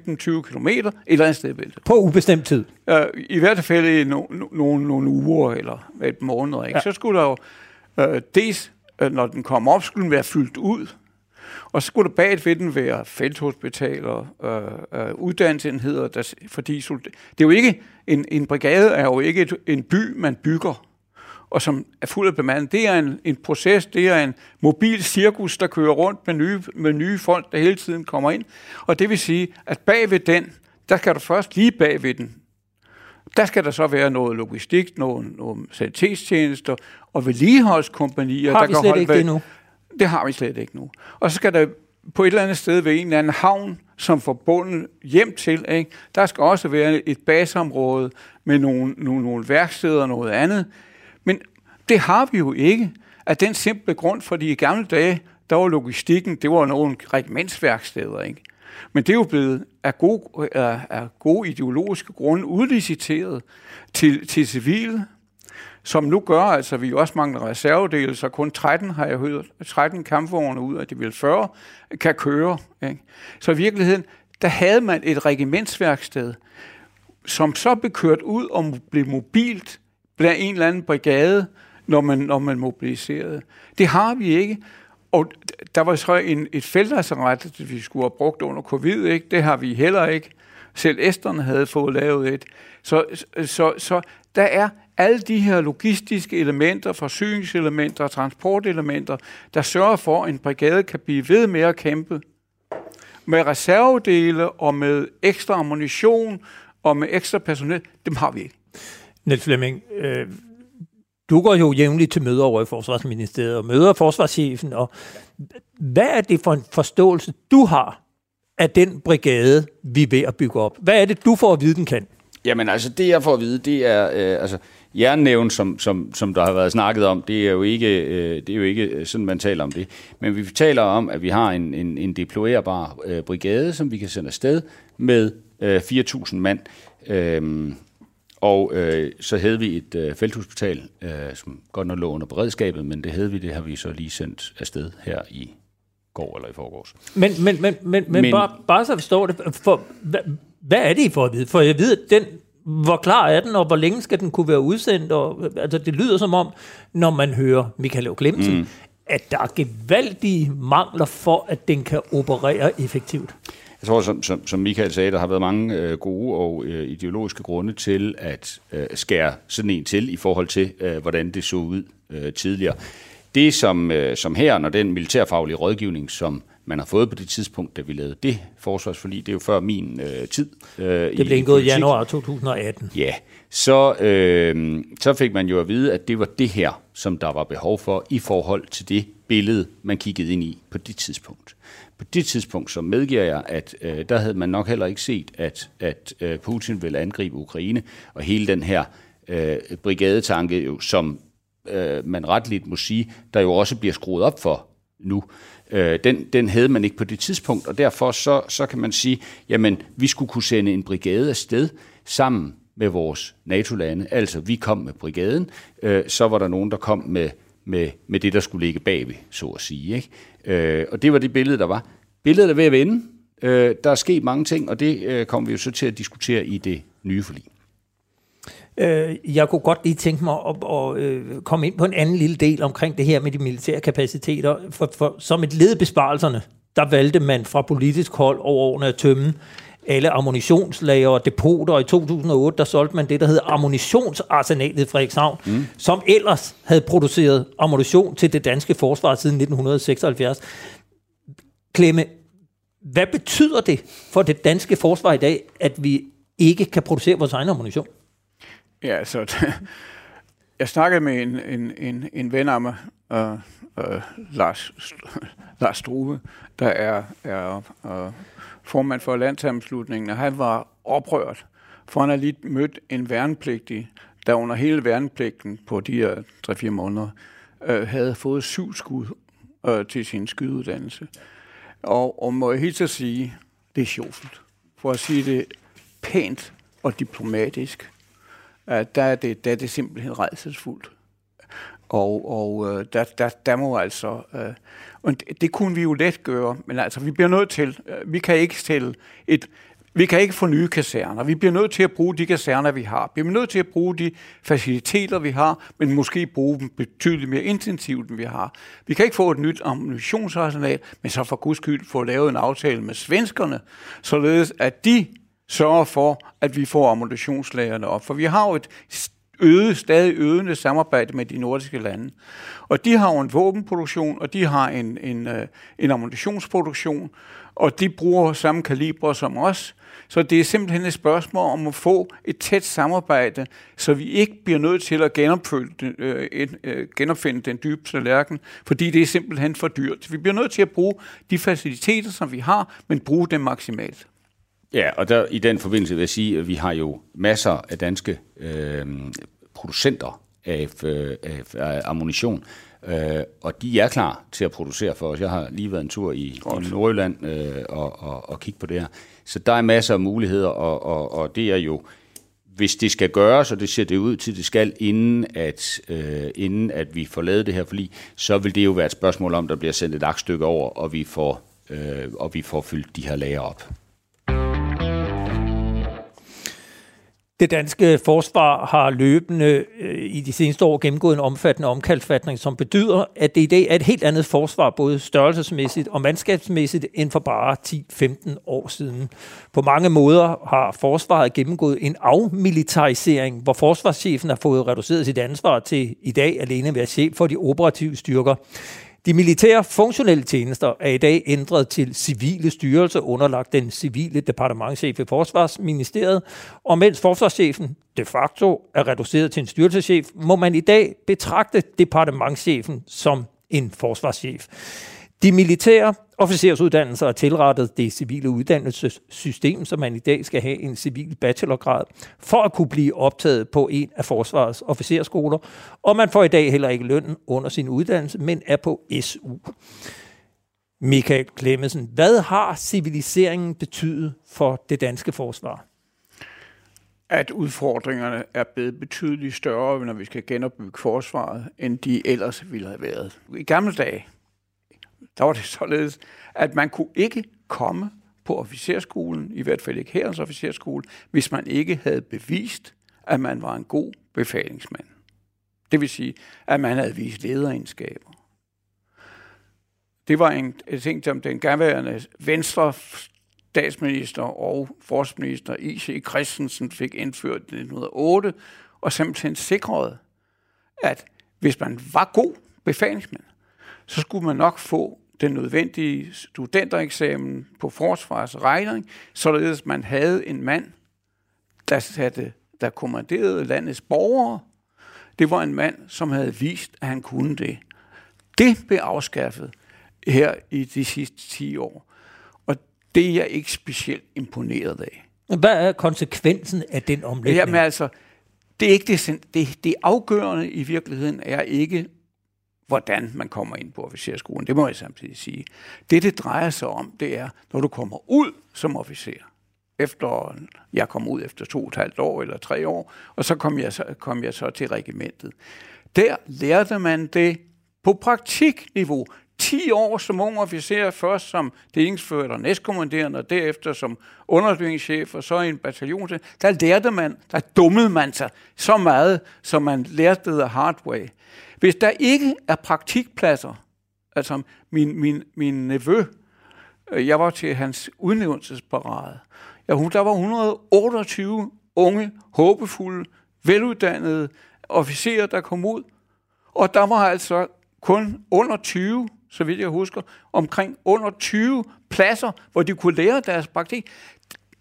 15-20 km et eller andet sted i Baltikum. På ubestemt tid? Uh, I hvert fald i no, no, no, nogle uger eller et måned. Ikke? Ja. Så skulle der jo uh, dels, uh, når den kom op, skulle den være fyldt ud og så skulle der bag ved den være felthospitaler, øh, øh, uddannelsesenheder, der, fordi det er jo ikke, en, en brigade er jo ikke et, en by, man bygger, og som er fuld af bemandet. Det er en, en proces, det er en mobil cirkus, der kører rundt med nye, med nye folk, der hele tiden kommer ind. Og det vil sige, at bag ved den, der skal du først lige bag ved den, der skal der så være noget logistik, nogle, nogle sanitetstjenester og vedligeholdskompanier. Har der vi slet kan holde, ikke det nu? Det har vi slet ikke nu. Og så skal der på et eller andet sted ved en eller anden havn, som får bunden hjem til, ikke? der skal også være et baseområde med nogle, nogle, nogle værksteder og noget andet. Men det har vi jo ikke af den simple grund, fordi i gamle dage, der var logistikken, det var nogle regimentsværksteder, ikke? Men det er jo blevet af gode, af, af gode ideologiske grunde udliciteret til, til civile som nu gør, altså vi også mangler reservedele, så kun 13 har jeg hørt, 13 kampvogne ud af de vil 40, kan køre. Ikke? Så i virkeligheden, der havde man et regimentsværksted, som så blev kørt ud og blev mobilt blandt en eller anden brigade, når man, når man mobiliserede. Det har vi ikke. Og der var så en, et feltlasseret, vi skulle have brugt under covid, ikke? det har vi heller ikke. Selv æsterne havde fået lavet et. Så, så, så der er alle de her logistiske elementer, forsyningselementer og transportelementer, der sørger for, at en brigade kan blive ved med at kæmpe med reservedele og med ekstra ammunition og med ekstra personel, dem har vi ikke. Niels Flemming, øh, du går jo jævnligt til møder over i Forsvarsministeriet og møder forsvarschefen, og hvad er det for en forståelse, du har af den brigade, vi er ved at bygge op? Hvad er det, du får at vide, den kan? Jamen altså, det jeg får at vide, det er, øh, altså, jernnævn, som, som, som der har været snakket om, det er, jo ikke, øh, det er jo ikke sådan, man taler om det. Men vi taler om, at vi har en, en, en deployerbar øh, brigade, som vi kan sende afsted med øh, 4.000 mand. Øhm, og øh, så havde vi et øh, felthospital, øh, som godt nok lå under beredskabet, men det havde vi, det har vi så lige sendt afsted her i går eller i forgårs. Men, men, men, men, men, men bare, bare så forstår det, for, hvad, hvad er det, I for at vide? For jeg ved, at den, hvor klar er den, og hvor længe skal den kunne være udsendt? Og, altså, det lyder som om, når man hører Michael Clemmensen, mm. at der er gevaldige mangler for, at den kan operere effektivt. Jeg tror, som, som, som Michael sagde, der har været mange øh, gode og øh, ideologiske grunde til at øh, skære sådan en til i forhold til, øh, hvordan det så ud øh, tidligere. Det som, øh, som her, når den militærfaglige rådgivning, som man har fået på det tidspunkt, da vi lavede det forsvarsforlig, det er jo før min øh, tid. Øh, det blev indgået i januar 2018. Ja, så, øh, så fik man jo at vide, at det var det her, som der var behov for i forhold til det billede, man kiggede ind i på det tidspunkt. På det tidspunkt, så medgiver jeg, at øh, der havde man nok heller ikke set, at, at øh, Putin ville angribe Ukraine, og hele den her øh, brigadetanke, jo, som øh, man retligt må sige, der jo også bliver skruet op for nu, øh, den, den havde man ikke på det tidspunkt, og derfor så, så kan man sige, jamen vi skulle kunne sende en brigade afsted sammen med vores NATO-lande. Altså vi kom med brigaden, øh, så var der nogen, der kom med, med, med det, der skulle ligge bagved, så at sige. Ikke? Øh, og det var det billede, der var. Billedet er ved at vende. Øh, der er sket mange ting, og det øh, kommer vi jo så til at diskutere i det nye forlig. Øh, jeg kunne godt lige tænke mig at, at, at komme ind på en anden lille del omkring det her med de militære kapaciteter. For, for som et led besparelserne, der valgte man fra politisk hold overordnet at tømme alle ammunitionslager og depoter. Og i 2008, der solgte man det, der hedder ammunitionsarsenalet i Frederikshavn, mm. som ellers havde produceret ammunition til det danske forsvar siden 1976. Klemme, hvad betyder det for det danske forsvar i dag, at vi ikke kan producere vores egen ammunition? Ja, så jeg snakkede med en, en, en, en ven af mig, uh, uh, Lars, Lars Struve, der er, er uh, formand for landsammenslutningen, og han var oprørt, for han har lige mødt en værnepligtig, der under hele værnepligten på de her 3-4 måneder, øh, havde fået syv skud øh, til sin skydeuddannelse. Og, og må jeg helt så sige, det er sjovt. For at sige det pænt og diplomatisk, uh, der, er det, der er det simpelthen redselsfuldt. Og, og uh, der, der, der må altså... Øh, og det, det kunne vi jo let gøre, men altså, vi bliver nødt til... Øh, vi kan ikke stille et... Vi kan ikke få nye kaserner. Vi bliver nødt til at bruge de kaserner, vi har. Vi bliver nødt til at bruge de faciliteter, vi har, men måske bruge dem betydeligt mere intensivt, end vi har. Vi kan ikke få et nyt ammunitionsarsenal, men så for guds skyld få lavet en aftale med svenskerne, således at de sørger for, at vi får ammunitionslagerne op. For vi har jo et øde, stadig øgende samarbejde med de nordiske lande. Og de har jo en våbenproduktion, og de har en, en, øh, en ammunitionsproduktion, og de bruger samme kaliber som os. Så det er simpelthen et spørgsmål om at få et tæt samarbejde, så vi ikke bliver nødt til at genopfinde, øh, øh, genopfinde den dybe tallerken, fordi det er simpelthen for dyrt. Vi bliver nødt til at bruge de faciliteter, som vi har, men bruge dem maksimalt. Ja, og der, i den forbindelse vil jeg sige, at vi har jo masser af danske øh, producenter af, øh, af, ammunition, øh, og de er klar til at producere for os. Jeg har lige været en tur i, i Nordjylland øh, og, og, og kigge på det her. Så der er masser af muligheder, og, og, og det er jo, hvis det skal gøres, og det ser det ud til, det skal, inden at, øh, inden at vi får lavet det her forlig, så vil det jo være et spørgsmål om, der bliver sendt et aktstykke over, og vi får, øh, og vi får fyldt de her lager op. Det danske forsvar har løbende øh, i de seneste år gennemgået en omfattende omkalfatning, som betyder, at det i dag er et helt andet forsvar, både størrelsesmæssigt og mandskabsmæssigt, end for bare 10-15 år siden. På mange måder har forsvaret gennemgået en afmilitarisering, hvor forsvarschefen har fået reduceret sit ansvar til i dag alene at være chef for de operative styrker. De militære funktionelle tjenester er i dag ændret til civile styrelser underlagt den civile departementchef i Forsvarsministeriet, og mens forsvarschefen de facto er reduceret til en styrelseschef, må man i dag betragte departementchefen som en forsvarschef. De militære officersuddannelser er tilrettet det civile uddannelsessystem, så man i dag skal have en civil bachelorgrad for at kunne blive optaget på en af forsvarets officerskoler, og man får i dag heller ikke løn under sin uddannelse, men er på SU. Michael Klemmensen, hvad har civiliseringen betydet for det danske forsvar? at udfordringerne er blevet betydeligt større, når vi skal genopbygge forsvaret, end de ellers ville have været. I gamle dage, der var det således, at man kunne ikke komme på officerskolen, i hvert fald ikke herrens officerskole, hvis man ikke havde bevist, at man var en god befalingsmand. Det vil sige, at man havde vist lederegenskaber. Det var en ting, som den gamle venstre statsminister og forsvarsminister I.C. Christensen fik indført i 1908, og simpelthen sikrede, at hvis man var god befalingsmand, så skulle man nok få den nødvendige studentereksamen på forsvarets regning, således man havde en mand, der, satte, der kommanderede landets borgere. Det var en mand, som havde vist, at han kunne det. Det blev afskaffet her i de sidste 10 år. Og det er jeg ikke specielt imponeret af. Hvad er konsekvensen af den omlægning? Jamen altså, det er ikke det, det, det afgørende i virkeligheden er ikke, hvordan man kommer ind på officerskolen. Det må jeg samtidig sige. Det, det drejer sig om, det er, når du kommer ud som officer, efter, jeg kom ud efter to og et halvt år eller tre år, og så kom jeg så, kom jeg så til regimentet. Der lærte man det på praktikniveau. 10 år som ung officer, først som delingsfører og næstkommanderende, og derefter som underbygningschef, og så i en bataljon. Der lærte man, der dummede man sig så meget, som man lærte det hard way. Hvis der ikke er praktikpladser, altså min, min, min nevø, øh, jeg var til hans udnævnelsesparade, ja, der var 128 unge, håbefulde, veluddannede officerer, der kom ud, og der var altså kun under 20 så vidt jeg husker, omkring under 20 pladser, hvor de kunne lære deres praktik.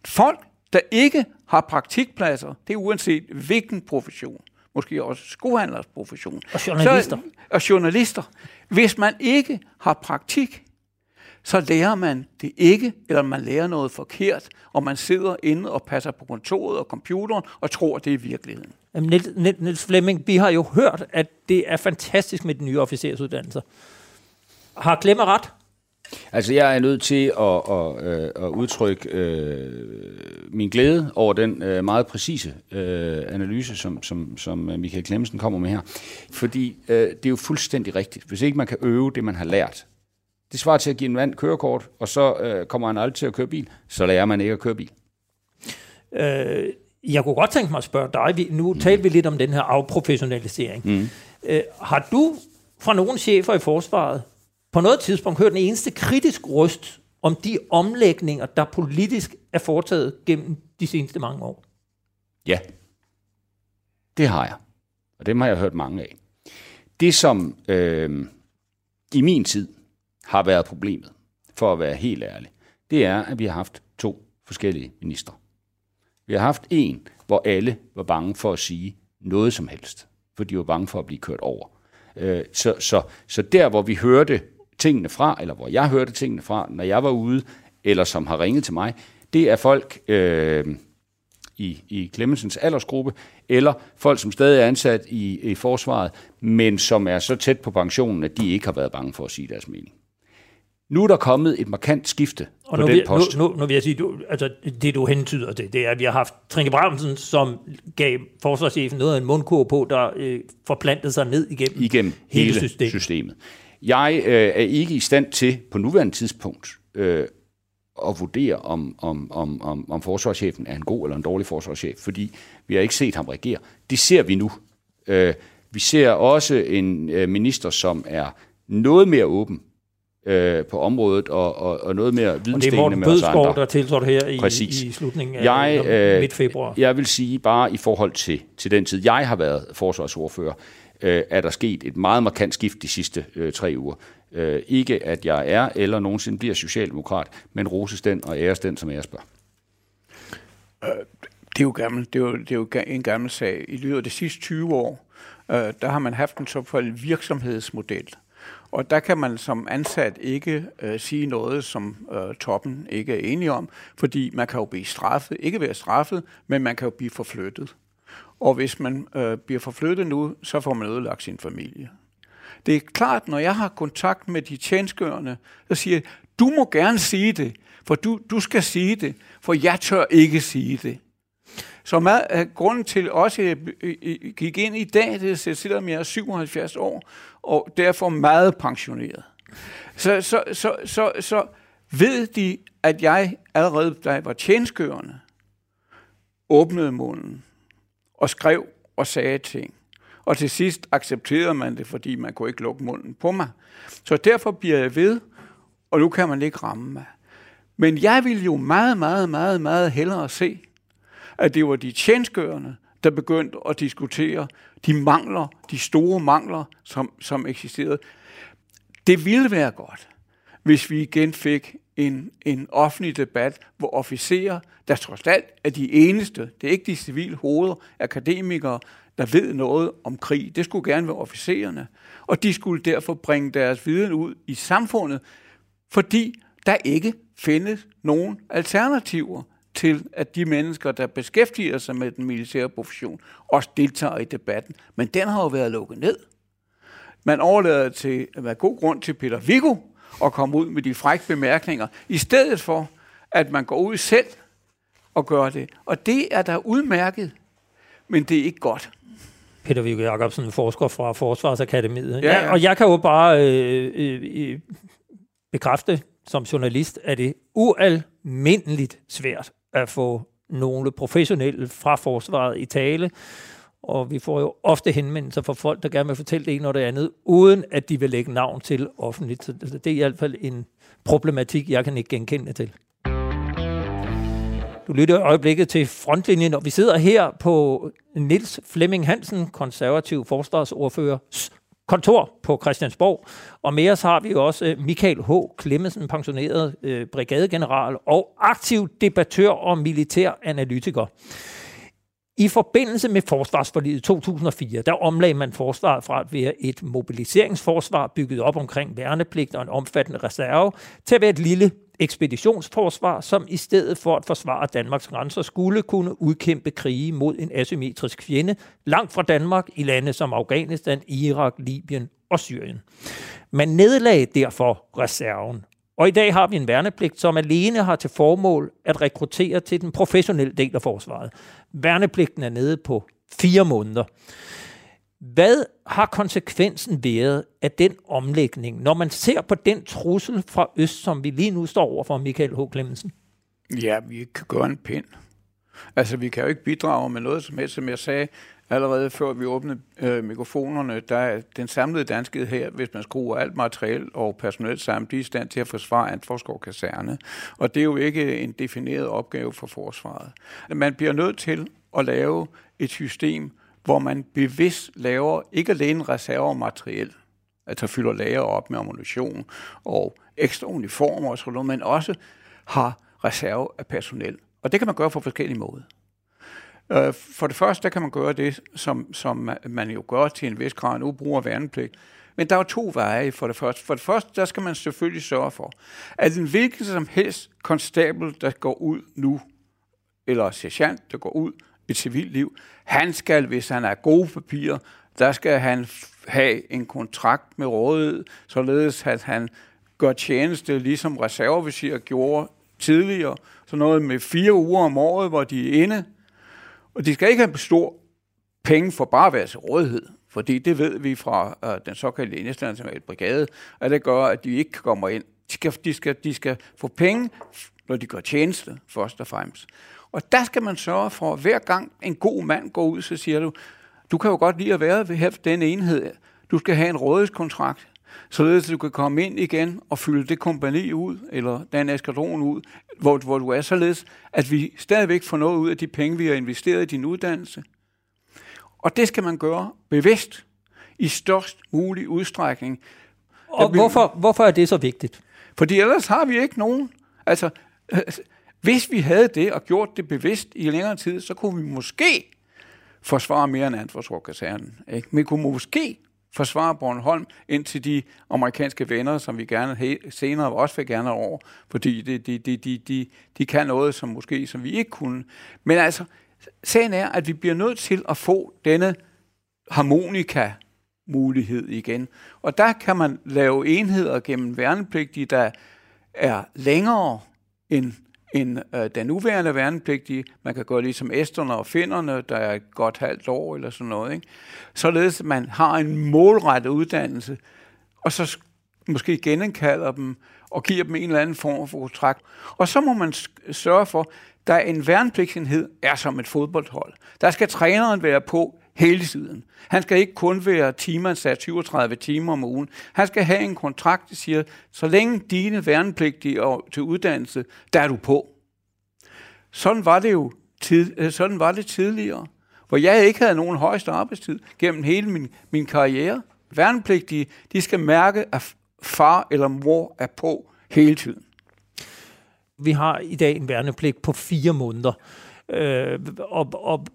Folk, der ikke har praktikpladser, det er uanset hvilken profession, måske også skohandlers profession. Og journalister. Så, og journalister. Hvis man ikke har praktik, så lærer man det ikke, eller man lærer noget forkert, og man sidder inde og passer på kontoret og computeren og tror, det er virkeligheden. Niels, Flemming, vi har jo hørt, at det er fantastisk med de nye officersuddannelser. Har Klemme ret? Altså, jeg er nødt til at, at, at, at udtrykke øh, min glæde over den øh, meget præcise øh, analyse, som, som, som Michael Klemmensen kommer med her. Fordi øh, det er jo fuldstændig rigtigt. Hvis ikke man kan øve det, man har lært, det svarer til at give en mand kørekort, og så øh, kommer han aldrig til at køre bil, så lærer man ikke at køre bil. Øh, jeg kunne godt tænke mig at spørge dig, nu mm. talte vi lidt om den her afprofessionalisering. Mm. Øh, har du fra nogle chefer i forsvaret på noget tidspunkt hørt den eneste kritisk røst om de omlægninger, der politisk er foretaget gennem de seneste mange år? Ja, det har jeg. Og dem har jeg hørt mange af. Det, som øh, i min tid har været problemet, for at være helt ærlig, det er, at vi har haft to forskellige ministre. Vi har haft en, hvor alle var bange for at sige noget som helst, for de var bange for at blive kørt over. Øh, så, så, så der, hvor vi hørte tingene fra, eller hvor jeg hørte tingene fra, når jeg var ude, eller som har ringet til mig, det er folk øh, i, i Clemensens aldersgruppe, eller folk, som stadig er ansat i, i forsvaret, men som er så tæt på pensionen, at de ikke har været bange for at sige deres mening. Nu er der kommet et markant skifte og på nu den post. Nu, nu, nu vil jeg sige, du, altså, det du hentyder til, det er, at vi har haft Trinke Bramsen, som gav forsvarschefen noget af en mundkur på, der øh, forplantede sig ned igennem, igennem hele, hele systemet. systemet. Jeg øh, er ikke i stand til på nuværende tidspunkt øh, at vurdere, om, om, om, om, om forsvarschefen er en god eller en dårlig forsvarschef, fordi vi har ikke set ham regere. Det ser vi nu. Øh, vi ser også en øh, minister, som er noget mere åben øh, på området og, og, og noget mere vidensdelende med os andre. Og det er Morten der tiltrådte her i, Præcis. i slutningen af jeg, øh, midt februar. Jeg vil sige bare i forhold til, til den tid, jeg har været forsvarsordfører, øh, Øh, er der sket et meget markant skift de sidste øh, tre uger. Øh, ikke at jeg er eller nogensinde bliver socialdemokrat, men roses den og æres den, som æres bør. Øh, det er jo, gammel, det er jo, det er jo en gammel sag. I løbet af de sidste 20 år, øh, der har man haft en såkaldt virksomhedsmodel. Og der kan man som ansat ikke øh, sige noget, som øh, toppen ikke er enige om, fordi man kan jo blive straffet, ikke være straffet, men man kan jo blive forflyttet. Og hvis man øh, bliver forflyttet nu, så får man ødelagt sin familie. Det er klart, når jeg har kontakt med de tjenskørende, så siger jeg, du må gerne sige det, for du, du skal sige det, for jeg tør ikke sige det. Så meget, uh, grunden til også at jeg gik ind i dag, det er, selvom jeg er 77 år, og derfor meget pensioneret. Så, så, så, så, så ved de, at jeg allerede, da jeg var tjenskørende, åbnede munden og skrev og sagde ting. Og til sidst accepterede man det, fordi man kunne ikke lukke munden på mig. Så derfor bliver jeg ved, og nu kan man ikke ramme mig. Men jeg vil jo meget, meget, meget, meget hellere se, at det var de tjenskørende, der begyndte at diskutere de mangler, de store mangler, som, som eksisterede. Det ville være godt, hvis vi igen fik en, en offentlig debat, hvor officerer, der trods alt er de eneste, det er ikke de civile hoveder, akademikere, der ved noget om krig. Det skulle gerne være officererne. Og de skulle derfor bringe deres viden ud i samfundet, fordi der ikke findes nogen alternativer til, at de mennesker, der beskæftiger sig med den militære profession, også deltager i debatten. Men den har jo været lukket ned. Man overlader til, at være god grund til Peter Viggo at komme ud med de frække bemærkninger, i stedet for, at man går ud selv og gør det. Og det er da udmærket, men det er ikke godt. Peter Viggo Jacobsen, forsker fra Forsvarsakademiet. Ja, ja. Og jeg kan jo bare øh, øh, øh, bekræfte som journalist, at det er ualmindeligt svært at få nogle professionelle fra forsvaret i tale, og vi får jo ofte henvendelser fra folk, der gerne vil fortælle det ene og det andet, uden at de vil lægge navn til offentligt. Så altså, det er i hvert fald en problematik, jeg kan ikke genkende til. Du lytter i øjeblikket til frontlinjen, og vi sidder her på Nils Flemming Hansen, konservativ forsvarsordførers kontor på Christiansborg. Og med os har vi også øh, Michael H. Klemmensen, pensioneret øh, brigadegeneral og aktiv debattør og militær analytiker. I forbindelse med forsvarsforliget 2004, der omlagde man forsvaret fra at være et mobiliseringsforsvar bygget op omkring værnepligt og en omfattende reserve, til at være et lille ekspeditionsforsvar, som i stedet for at forsvare Danmarks grænser skulle kunne udkæmpe krige mod en asymmetrisk fjende langt fra Danmark i lande som Afghanistan, Irak, Libyen og Syrien. Man nedlagde derfor reserven, og i dag har vi en værnepligt, som alene har til formål at rekruttere til den professionelle del af forsvaret. Værnepligten er nede på fire måneder. Hvad har konsekvensen været af den omlægning, når man ser på den trussel fra øst, som vi lige nu står over for, Michael H. Clemmensen? Ja, vi kan gøre en pind. Altså, vi kan jo ikke bidrage med noget som helst, som jeg sagde allerede før vi åbnede øh, mikrofonerne. Der er den samlede danske her, hvis man skruer alt materiel og personel sammen, de er i stand til at forsvare Antforskov Kaserne. Og det er jo ikke en defineret opgave for forsvaret. Man bliver nødt til at lave et system, hvor man bevidst laver ikke alene reserver materiel, altså fylder lager op med ammunition og ekstra uniformer og sådan noget, men også har reserve af personel. Og det kan man gøre på forskellige måder. Øh, for det første, der kan man gøre det, som, som man jo gør til en vis grad nu, bruger værnepligt. Men der er jo to veje for det første. For det første, der skal man selvfølgelig sørge for, at en hvilken som helst konstabel, der går ud nu, eller sergeant, der går ud et civilt liv, han skal, hvis han er gode papirer, der skal han have en kontrakt med rådet, således at han gør tjeneste, ligesom reservevisir gjorde tidligere, så noget med fire uger om året, hvor de er inde. Og de skal ikke have stor penge for bare at være til rådighed, fordi det ved vi fra uh, den såkaldte internationale brigade, at det gør, at de ikke kommer ind. De skal, de skal, de skal få penge, når de gør tjeneste, først og fremmest. Og der skal man sørge for, at hver gang en god mand går ud, så siger du, du kan jo godt lide at være ved den enhed. Du skal have en rådighedskontrakt, således at du kan komme ind igen og fylde det kompani ud, eller den eskadron ud, hvor, hvor du er således, at vi stadigvæk får noget ud af de penge, vi har investeret i din uddannelse. Og det skal man gøre bevidst, i størst mulig udstrækning. Og hvorfor, hvorfor er det så vigtigt? Fordi ellers har vi ikke nogen. Altså, hvis vi havde det og gjort det bevidst i længere tid, så kunne vi måske forsvare mere end Antforsvarkasernen. Ikke? Vi kunne måske forsvare Bornholm indtil de amerikanske venner, som vi gerne senere også vil gerne over, fordi de, de, de, de, de, de kan noget, som måske som vi ikke kunne. Men altså, sagen er, at vi bliver nødt til at få denne harmonika mulighed igen. Og der kan man lave enheder gennem værnepligtige, der er længere end end øh, den nuværende værnepligtige. Man kan gå ligesom æsterne og finderne, der er et godt halvt år eller sådan noget. Ikke? Således at man har en målrettet uddannelse, og så måske genindkalder dem og giver dem en eller anden form for kontrakt. Og så må man sørge for, der en værnepligtsenhed er som et fodboldhold. Der skal træneren være på hele tiden. Han skal ikke kun være timeansat 37 timer om ugen. Han skal have en kontrakt, der siger, så længe dine værnepligtige og til uddannelse, der er du på. Sådan var det jo tid, øh, sådan var det tidligere, hvor jeg ikke havde nogen højeste arbejdstid gennem hele min, min karriere. Værnepligtige, de skal mærke, at far eller mor er på hele tiden. Vi har i dag en værnepligt på fire måneder. Øh, og, og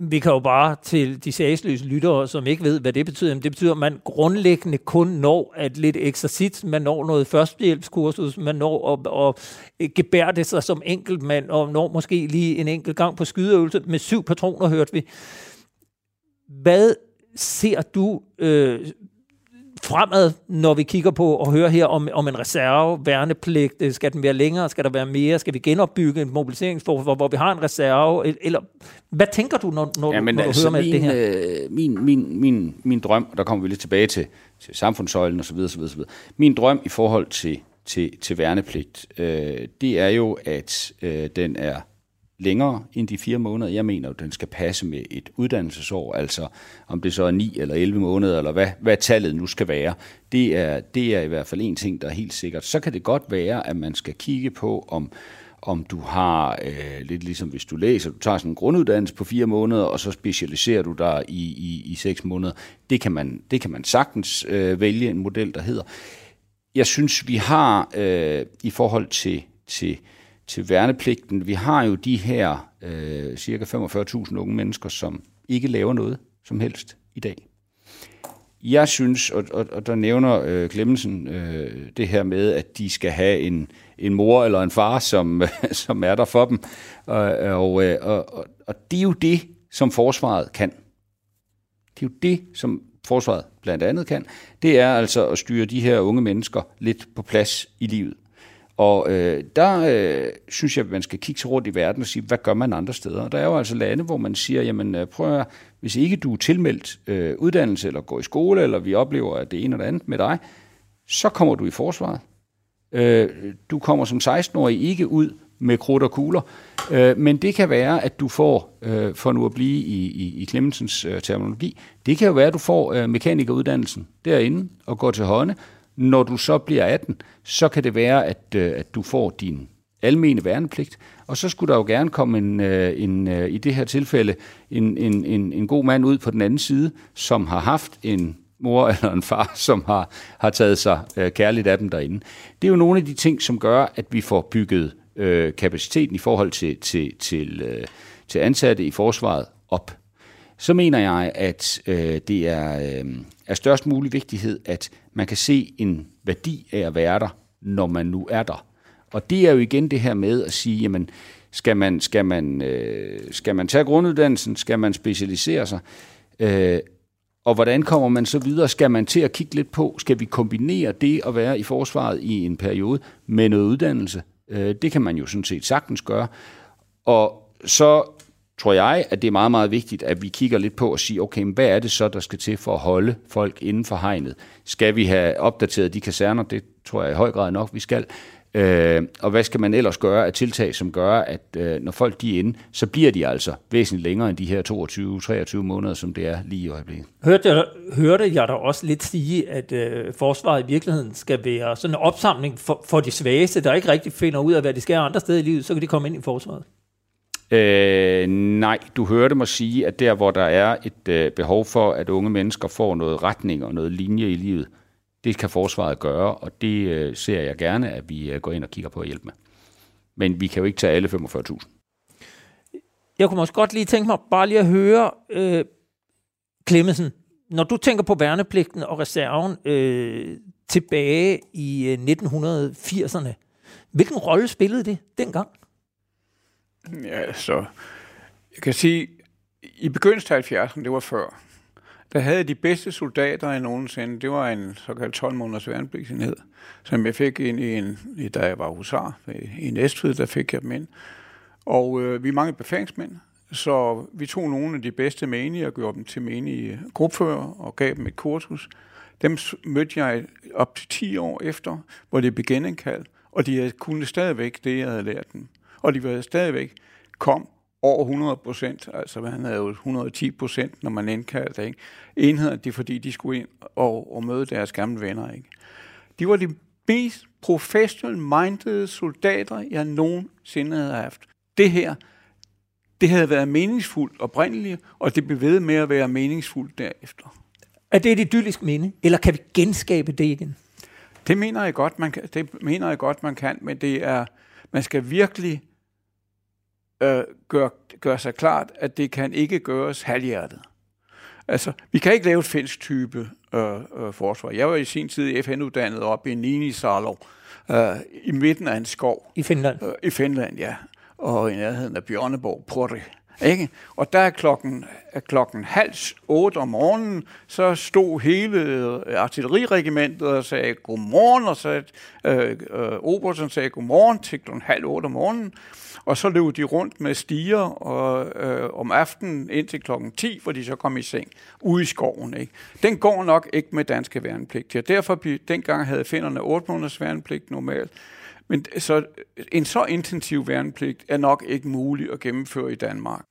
vi kan jo bare til de sagsløse lyttere, som ikke ved, hvad det betyder. det betyder, at man grundlæggende kun når at lidt eksercit, man når noget førstehjælpskursus, man når at, at gebærde sig som enkeltmand, og når måske lige en enkelt gang på skydeøvelse med syv patroner, hørte vi. Hvad ser du øh, fremad, når vi kigger på og hører her om, om en reserve, værnepligt, øh, skal den være længere, skal der være mere, skal vi genopbygge en mobiliseringsform, hvor, hvor vi har en reserve, eller hvad tænker du, når, når, ja, men når du altså, hører med min, det her? Øh, min, min, min, min drøm, og der kommer vi lidt tilbage til, til samfundssøjlen osv., osv., osv., min drøm i forhold til, til, til værnepligt, øh, det er jo, at øh, den er længere end de fire måneder. Jeg mener, at den skal passe med et uddannelsesår, altså om det så er 9 eller 11 måneder, eller hvad, hvad tallet nu skal være. Det er, det er i hvert fald en ting, der er helt sikkert. Så kan det godt være, at man skal kigge på, om om du har, øh, lidt ligesom hvis du læser, du tager sådan en grunduddannelse på fire måneder, og så specialiserer du dig i, i, i seks måneder. Det kan man, det kan man sagtens øh, vælge en model, der hedder. Jeg synes, vi har øh, i forhold til, til til værnepligten. Vi har jo de her øh, cirka 45.000 unge mennesker, som ikke laver noget som helst i dag. Jeg synes, og, og, og der nævner øh, Clemmensen øh, det her med, at de skal have en, en mor eller en far, som, som er der for dem. Og, og, øh, og, og, og det er jo det, som forsvaret kan. Det er jo det, som forsvaret blandt andet kan. Det er altså at styre de her unge mennesker lidt på plads i livet. Og øh, der øh, synes jeg, at man skal kigge sig rundt i verden og sige, hvad gør man andre steder? Der er jo altså lande, hvor man siger, jamen øh, prøv at, hvis ikke du er tilmeldt øh, uddannelse eller går i skole, eller vi oplever at det ene eller andet med dig, så kommer du i forsvaret. Øh, du kommer som 16-årig ikke ud med krudt og kugler, øh, men det kan være, at du får, øh, for nu at blive i, i, i Clemensens øh, terminologi, det kan jo være, at du får øh, mekanikeruddannelsen derinde og går til hånde, når du så bliver 18, så kan det være, at, øh, at du får din almene værnepligt, og så skulle der jo gerne komme en, øh, en, øh, i det her tilfælde en, en, en, en god mand ud på den anden side, som har haft en mor eller en far, som har, har taget sig øh, kærligt af dem derinde. Det er jo nogle af de ting, som gør, at vi får bygget øh, kapaciteten i forhold til, til, til, øh, til ansatte i forsvaret op. Så mener jeg, at øh, det er, øh, er størst mulig vigtighed, at man kan se en værdi af at være der, når man nu er der. Og det er jo igen det her med at sige, jamen, skal man, skal man, øh, skal man tage grunduddannelsen? Skal man specialisere sig? Øh, og hvordan kommer man så videre? Skal man til at kigge lidt på, skal vi kombinere det at være i forsvaret i en periode med noget uddannelse? Øh, det kan man jo sådan set sagtens gøre. Og så tror jeg, at det er meget, meget vigtigt, at vi kigger lidt på og siger, okay, men hvad er det så, der skal til for at holde folk inden for hegnet? Skal vi have opdateret de kaserner? Det tror jeg i høj grad nok, vi skal. Øh, og hvad skal man ellers gøre af tiltag, som gør, at øh, når folk de er inde, så bliver de altså væsentligt længere end de her 22-23 måneder, som det er lige i øjeblikket. Hørte jeg, hørte jeg da også lidt sige, at øh, forsvaret i virkeligheden skal være sådan en opsamling for, for de svageste, der ikke rigtig finder ud af, hvad de skal andre steder i livet, så kan de komme ind i forsvaret? Øh, nej, du hørte mig sige, at der, hvor der er et øh, behov for, at unge mennesker får noget retning og noget linje i livet, det kan forsvaret gøre, og det øh, ser jeg gerne, at vi øh, går ind og kigger på at hjælpe med. Men vi kan jo ikke tage alle 45.000. Jeg kunne måske godt lige tænke mig bare lige at høre, øh, Clemmensen, når du tænker på værnepligten og reserven øh, tilbage i øh, 1980'erne, hvilken rolle spillede det dengang? Ja, så jeg kan sige, i begyndelsen af 70'erne, det var før, der havde de bedste soldater i nogensinde. Det var en såkaldt 12 måneders værnepligtsenhed, som jeg fik ind i en, da jeg var husar i Næstved, der fik jeg dem ind. Og øh, vi er mange befalingsmænd, så vi tog nogle af de bedste menige og gjorde dem til menige gruppefører og gav dem et kursus. Dem mødte jeg op til 10 år efter, hvor det blev genindkaldt, og de kunne stadigvæk det, jeg havde lært dem. Og de var stadigvæk kom over 100 procent, altså han havde jo 110 procent, når man indkaldte ikke? enheder, det er fordi, de skulle ind og, og møde deres gamle venner. Ikke? De var de mest professional minded soldater, jeg nogensinde havde haft. Det her, det havde været meningsfuldt oprindeligt, og det blev ved med at være meningsfuldt derefter. Er det et idyllisk minde, eller kan vi genskabe det igen? Det mener jeg godt, man kan, det mener jeg godt, man kan, men det er, man skal virkelig øh, gøre, gøre sig klart, at det kan ikke gøres halvhjertet. Altså, vi kan ikke lave et fælles type øh, øh, forsvar. Jeg var i sin tid FN-uddannet op i Ninisalo, øh, i midten af en skov. I Finland? Øh, I Finland, ja. Og i nærheden af Bjørneborg, Porte. Ikke? Og der er klokken, klokken halv otte om morgenen, så stod hele øh, artilleriregimentet og sagde godmorgen, og så øh, øh, Obersen sagde godmorgen til klokken halv otte om morgenen. Og så løb de rundt med stiger og, øh, om aftenen indtil klokken 10, hvor de så kom i seng ude i skoven. Ikke? Den går nok ikke med danske værnepligt. Derfor derfor dengang havde finderne 8 måneders værnepligt normalt. Men så en så intensiv værnepligt er nok ikke mulig at gennemføre i Danmark.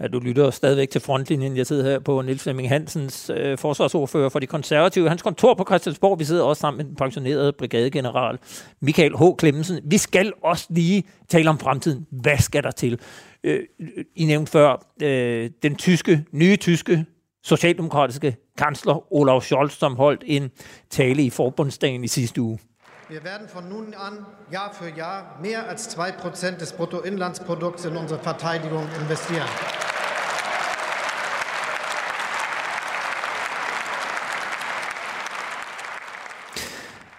Ja, du lytter stadigvæk til frontlinjen. Jeg sidder her på Niels Flemming Hansens øh, forsvarsordfører for de konservative. Hans kontor på Christiansborg. Vi sidder også sammen med den pensionerede brigadegeneral Michael H. Klemmensen. Vi skal også lige tale om fremtiden. Hvad skal der til? Øh, I nævnte før øh, den tyske, nye tyske socialdemokratiske kansler Olaf Scholz, som holdt en tale i forbundsdagen i sidste uge. Wir werden von nun an Jahr für Jahr mehr als 2% des Bruttoinlandsprodukts in unsere Verteidigung investieren.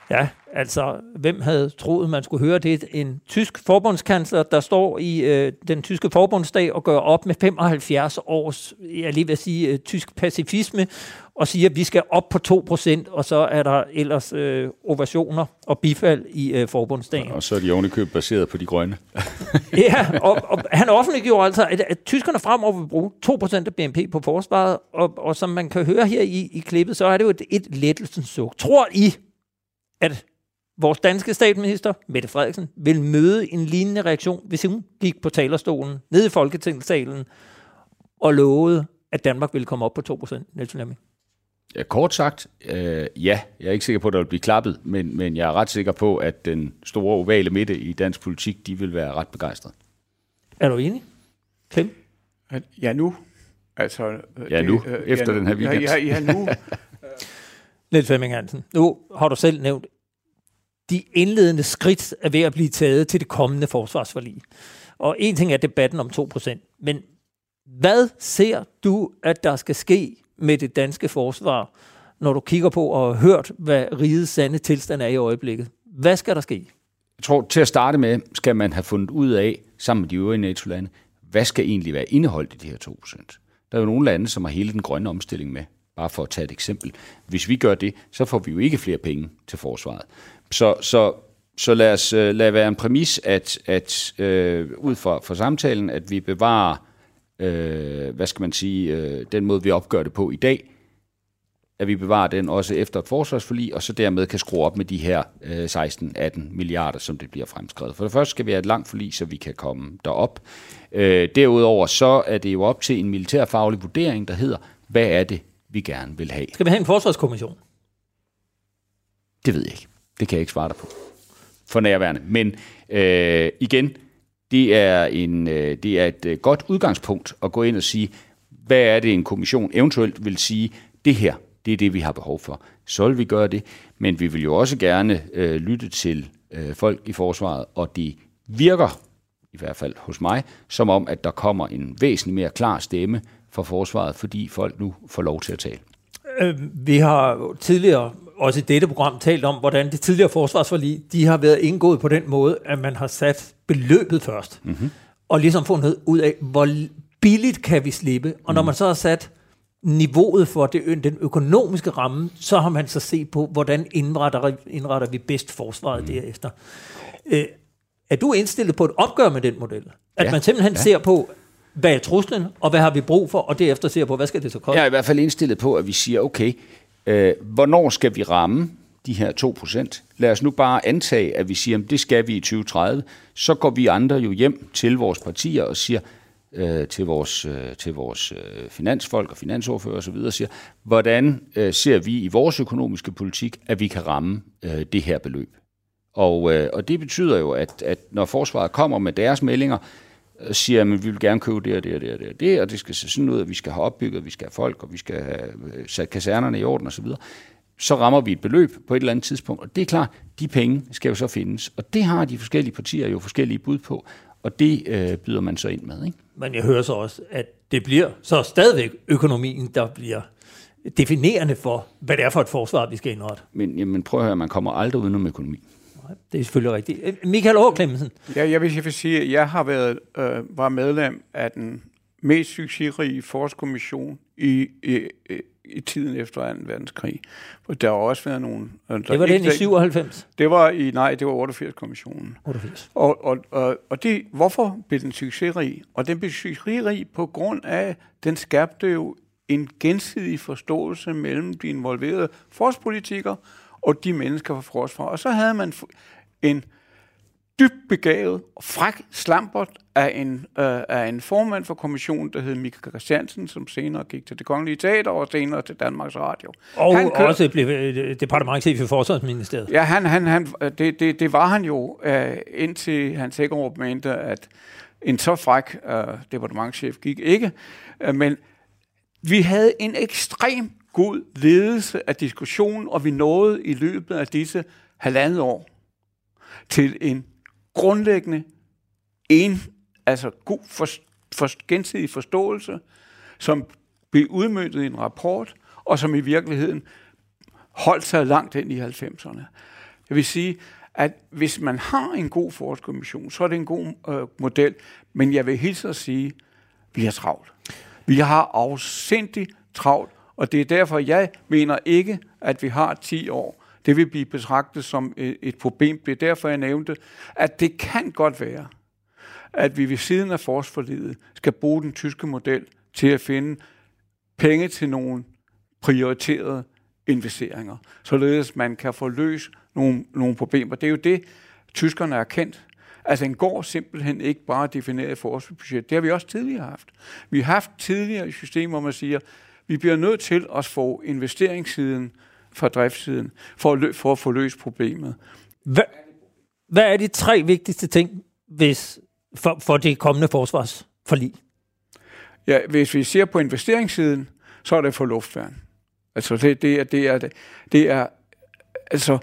Ja, altså, hvem havde troet, man skulle høre det? En tysk forbundskansler, der står i øh, den tyske forbundsdag og gør op med 75 års, jeg lige vil sige, øh, tysk pacifisme, og siger, at vi skal op på 2%, og så er der ellers øh, ovationer og bifald i øh, forbundsdagen. Og så er de ovenikøbet baseret på de grønne. ja, og, og han offentliggjorde altså, at, at tyskerne fremover vil bruge 2% af BNP på forsvaret, og, og som man kan høre her i, i klippet, så er det jo et, et lettelsens suk. Tror I, at vores danske statsminister, Mette Frederiksen, vil møde en lignende reaktion, hvis hun gik på talerstolen nede i Folketingssalen og lovede, at Danmark ville komme op på 2%, Niels Flemming? Ja, kort sagt, øh, ja. Jeg er ikke sikker på, at der vil blive klappet, men, men jeg er ret sikker på, at den store ovale midte i dansk politik, de vil være ret begejstrede. Er du enig? Klem? Ja, nu. Altså, øh, ja, nu. Det, øh, efter ja, den her weekend. Ja, ja, ja nu. Niels Flemming Hansen, nu har du selv nævnt, de indledende skridt er ved at blive taget til det kommende forsvarsforlig. Og en ting er debatten om 2%, men hvad ser du, at der skal ske med det danske forsvar, når du kigger på og har hørt, hvad rigets sande tilstand er i øjeblikket? Hvad skal der ske? Jeg tror, til at starte med, skal man have fundet ud af, sammen med de øvrige NATO-lande, hvad skal egentlig være indeholdt i de her 2%? Der er jo nogle lande, som har hele den grønne omstilling med. Bare for at tage et eksempel. Hvis vi gør det, så får vi jo ikke flere penge til forsvaret. Så, så, så lad os øh, lad være en præmis, at, at øh, ud fra, fra samtalen, at vi bevarer, øh, hvad skal man sige, øh, den måde, vi opgør det på i dag, at vi bevarer den også efter et forsvarsforlig, og så dermed kan skrue op med de her øh, 16-18 milliarder, som det bliver fremskrevet. For det første skal vi have et langt forlig, så vi kan komme derop. Øh, derudover så er det jo op til en militærfaglig vurdering, der hedder, hvad er det, vi gerne vil have. Skal vi have en forsvarskommission? Det ved jeg ikke. Det kan jeg ikke svare dig på. For nærværende. Men øh, igen, det er, en, øh, det er et øh, godt udgangspunkt at gå ind og sige, hvad er det en kommission eventuelt vil sige, det her, det er det, vi har behov for. Så vil vi gøre det, men vi vil jo også gerne øh, lytte til øh, folk i forsvaret, og det virker, i hvert fald hos mig, som om, at der kommer en væsentlig mere klar stemme for forsvaret, fordi folk nu får lov til at tale. Øh, vi har tidligere også i dette program talt om, hvordan det tidligere forsvarsforlig, de har været indgået på den måde, at man har sat beløbet først. Mm-hmm. Og ligesom fundet ud af, hvor billigt kan vi slippe. Og når man så har sat niveauet for det, den økonomiske ramme, så har man så set på, hvordan indretter, indretter vi bedst forsvaret mm. derefter. Øh, er du indstillet på et opgør med den model? At ja. man simpelthen ja. ser på, hvad er truslen, og hvad har vi brug for, og derefter ser på, hvad skal det så koste? Jeg er i hvert fald indstillet på, at vi siger, okay, øh, hvornår skal vi ramme de her 2%? Lad os nu bare antage, at vi siger, at det skal vi i 2030. Så går vi andre jo hjem til vores partier og siger, øh, til vores, øh, til vores øh, finansfolk og finansordfører osv., og siger, hvordan øh, ser vi i vores økonomiske politik, at vi kan ramme øh, det her beløb? Og, øh, og det betyder jo, at, at når forsvaret kommer med deres meldinger, øh, siger, at vi vil gerne købe det og det og det og det og det, og det skal se sådan ud, at vi skal have opbygget, vi skal have folk, og vi skal have øh, sat kasernerne i orden osv., så rammer vi et beløb på et eller andet tidspunkt. Og det er klart, de penge skal jo så findes. Og det har de forskellige partier jo forskellige bud på. Og det øh, byder man så ind med. Ikke? Men jeg hører så også, at det bliver så stadigvæk økonomien, der bliver definerende for, hvad det er for et forsvar, vi skal indrette. Men jamen, prøv at høre, man kommer aldrig udenom økonomi. Det er selvfølgelig rigtigt. Øh, Michael Clemmensen. Ja, jeg vil, jeg vil sige, at jeg har været øh, var medlem af den mest succesrige forskommission i, i, i tiden efter 2. verdenskrig. For der har også været nogle... Der det var den i 97? Det var i, nej, det var 88-kommissionen. 88. Og, og, og, og det, hvorfor blev den succesrig? Og den blev succesrig på grund af, den skabte jo en gensidig forståelse mellem de involverede forspolitikere og de mennesker fra forsvar. Og så havde man en dybt begavet fræk slampert af en, øh, af en formand for kommissionen, der hed Michael Christiansen, som senere gik til det kongelige teater og senere til Danmarks Radio. Og han kør... også blev øh, departementchef i Forsvarsministeriet. Ja, han, han, han, det, det, det var han jo, øh, indtil Hans Hækkerup mente, at en så fræk øh, departementchef gik ikke. Øh, men vi havde en ekstrem god ledelse af diskussionen, og vi nåede i løbet af disse halvandet år til en grundlæggende en, altså god for, for gensidig forståelse, som blev udmyndtet i en rapport, og som i virkeligheden holdt sig langt ind i 90'erne. Jeg vil sige, at hvis man har en god forskermission, så er det en god øh, model, men jeg vil hilse at sige, at vi har travlt. Vi har afsindigt travlt, og det er derfor, jeg mener ikke, at vi har 10 år. Det vil blive betragtet som e-, et problem. Det er derfor, jeg nævnte, at det kan godt være, at vi ved siden af forsforlidet skal bruge den tyske model til at finde penge til nogle prioriterede investeringer, således man kan få løst nogle, nogle problemer. Det er jo det, tyskerne er kendt. Altså en går simpelthen ikke bare defineret i forsvarsbudget. Det har vi også tidligere haft. Vi har haft tidligere systemer, hvor man siger, vi bliver nødt til at få investeringssiden fra driftssiden, for at, lø- for at få løst problemet. Hvad, hvad er de tre vigtigste ting hvis, for, for det kommende forsvarsforlig? Ja, hvis vi ser på investeringssiden, så er det for luftværn. Altså det, det, er, det, er, det er, altså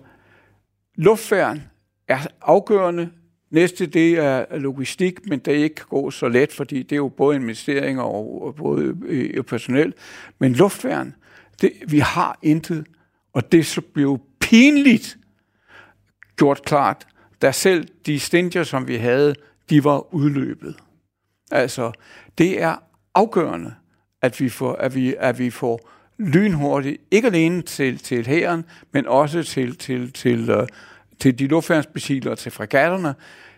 luftværn er afgørende. Næste det er logistik, men det ikke gå så let, fordi det er jo både investeringer og, både øh, personel. Men luftværn, det, vi har intet og det så blev pinligt gjort klart, da selv de stinger, som vi havde, de var udløbet. Altså, det er afgørende, at vi får, at vi, at vi får lynhurtigt, ikke alene til, til hæren, men også til, til, til, til, til de luftværnsbesiler og til fregatterne.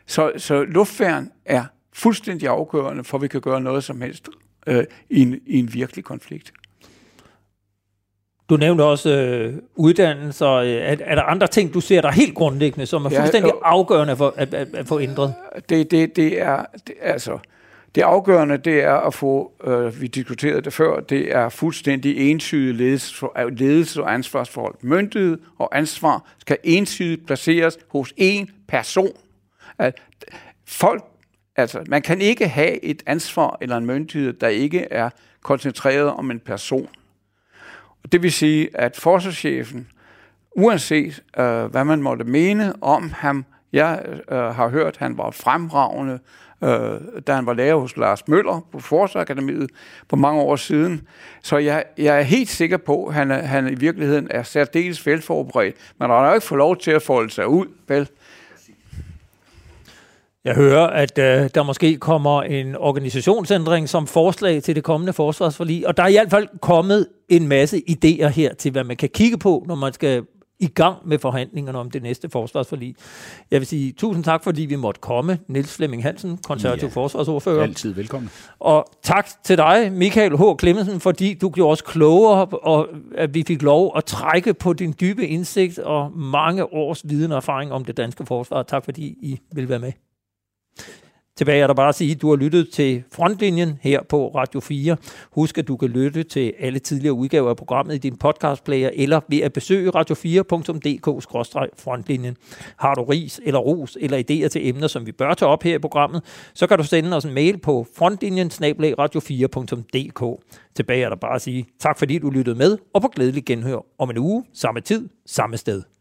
Så, så luftværn er fuldstændig afgørende, for at vi kan gøre noget som helst uh, i, en, i en virkelig konflikt. Du nævnte også øh, uddannelser. Er, er der andre ting, du ser der helt grundlæggende, som er fuldstændig ja, afgørende for at, at, at få ændret? Det, det, det er det, altså det afgørende, det er at få, øh, vi diskuterede det før, det er fuldstændig ensydig ledelse, ledelse og ansvarsforhold. Myndighed og ansvar skal ensydigt placeres hos én person. At folk, altså, man kan ikke have et ansvar eller en myndighed, der ikke er koncentreret om en person. Det vil sige, at forsvarschefen, uanset øh, hvad man måtte mene om ham, jeg øh, har hørt, at han var fremragende, øh, da han var lærer hos Lars Møller på Forsvarsakademiet for mange år siden. Så jeg, jeg er helt sikker på, at han, han i virkeligheden er særdeles velforberedt, men han har jo ikke fået lov til at folde sig ud, vel? Jeg hører, at øh, der måske kommer en organisationsændring som forslag til det kommende forsvarsforlig, og der er i hvert fald kommet en masse idéer her til, hvad man kan kigge på, når man skal i gang med forhandlingerne om det næste forsvarsforlig. Jeg vil sige tusind tak, fordi vi måtte komme. Niels Flemming Hansen, konservativ ja, forsvarsordfører. Altid velkommen. Og tak til dig, Michael H. Clemmensen, fordi du gjorde os klogere, og at vi fik lov at trække på din dybe indsigt og mange års viden og erfaring om det danske forsvar. Tak fordi I vil være med. Tilbage er der bare at sige, at du har lyttet til Frontlinjen her på Radio 4. Husk, at du kan lytte til alle tidligere udgaver af programmet i din podcastplayer eller ved at besøge radio4.dk-frontlinjen. Har du ris eller ros eller idéer til emner, som vi bør tage op her i programmet, så kan du sende os en mail på frontlinjen radio4.dk. Tilbage er der bare at sige tak, fordi du lyttede med, og på glædelig genhør om en uge, samme tid, samme sted.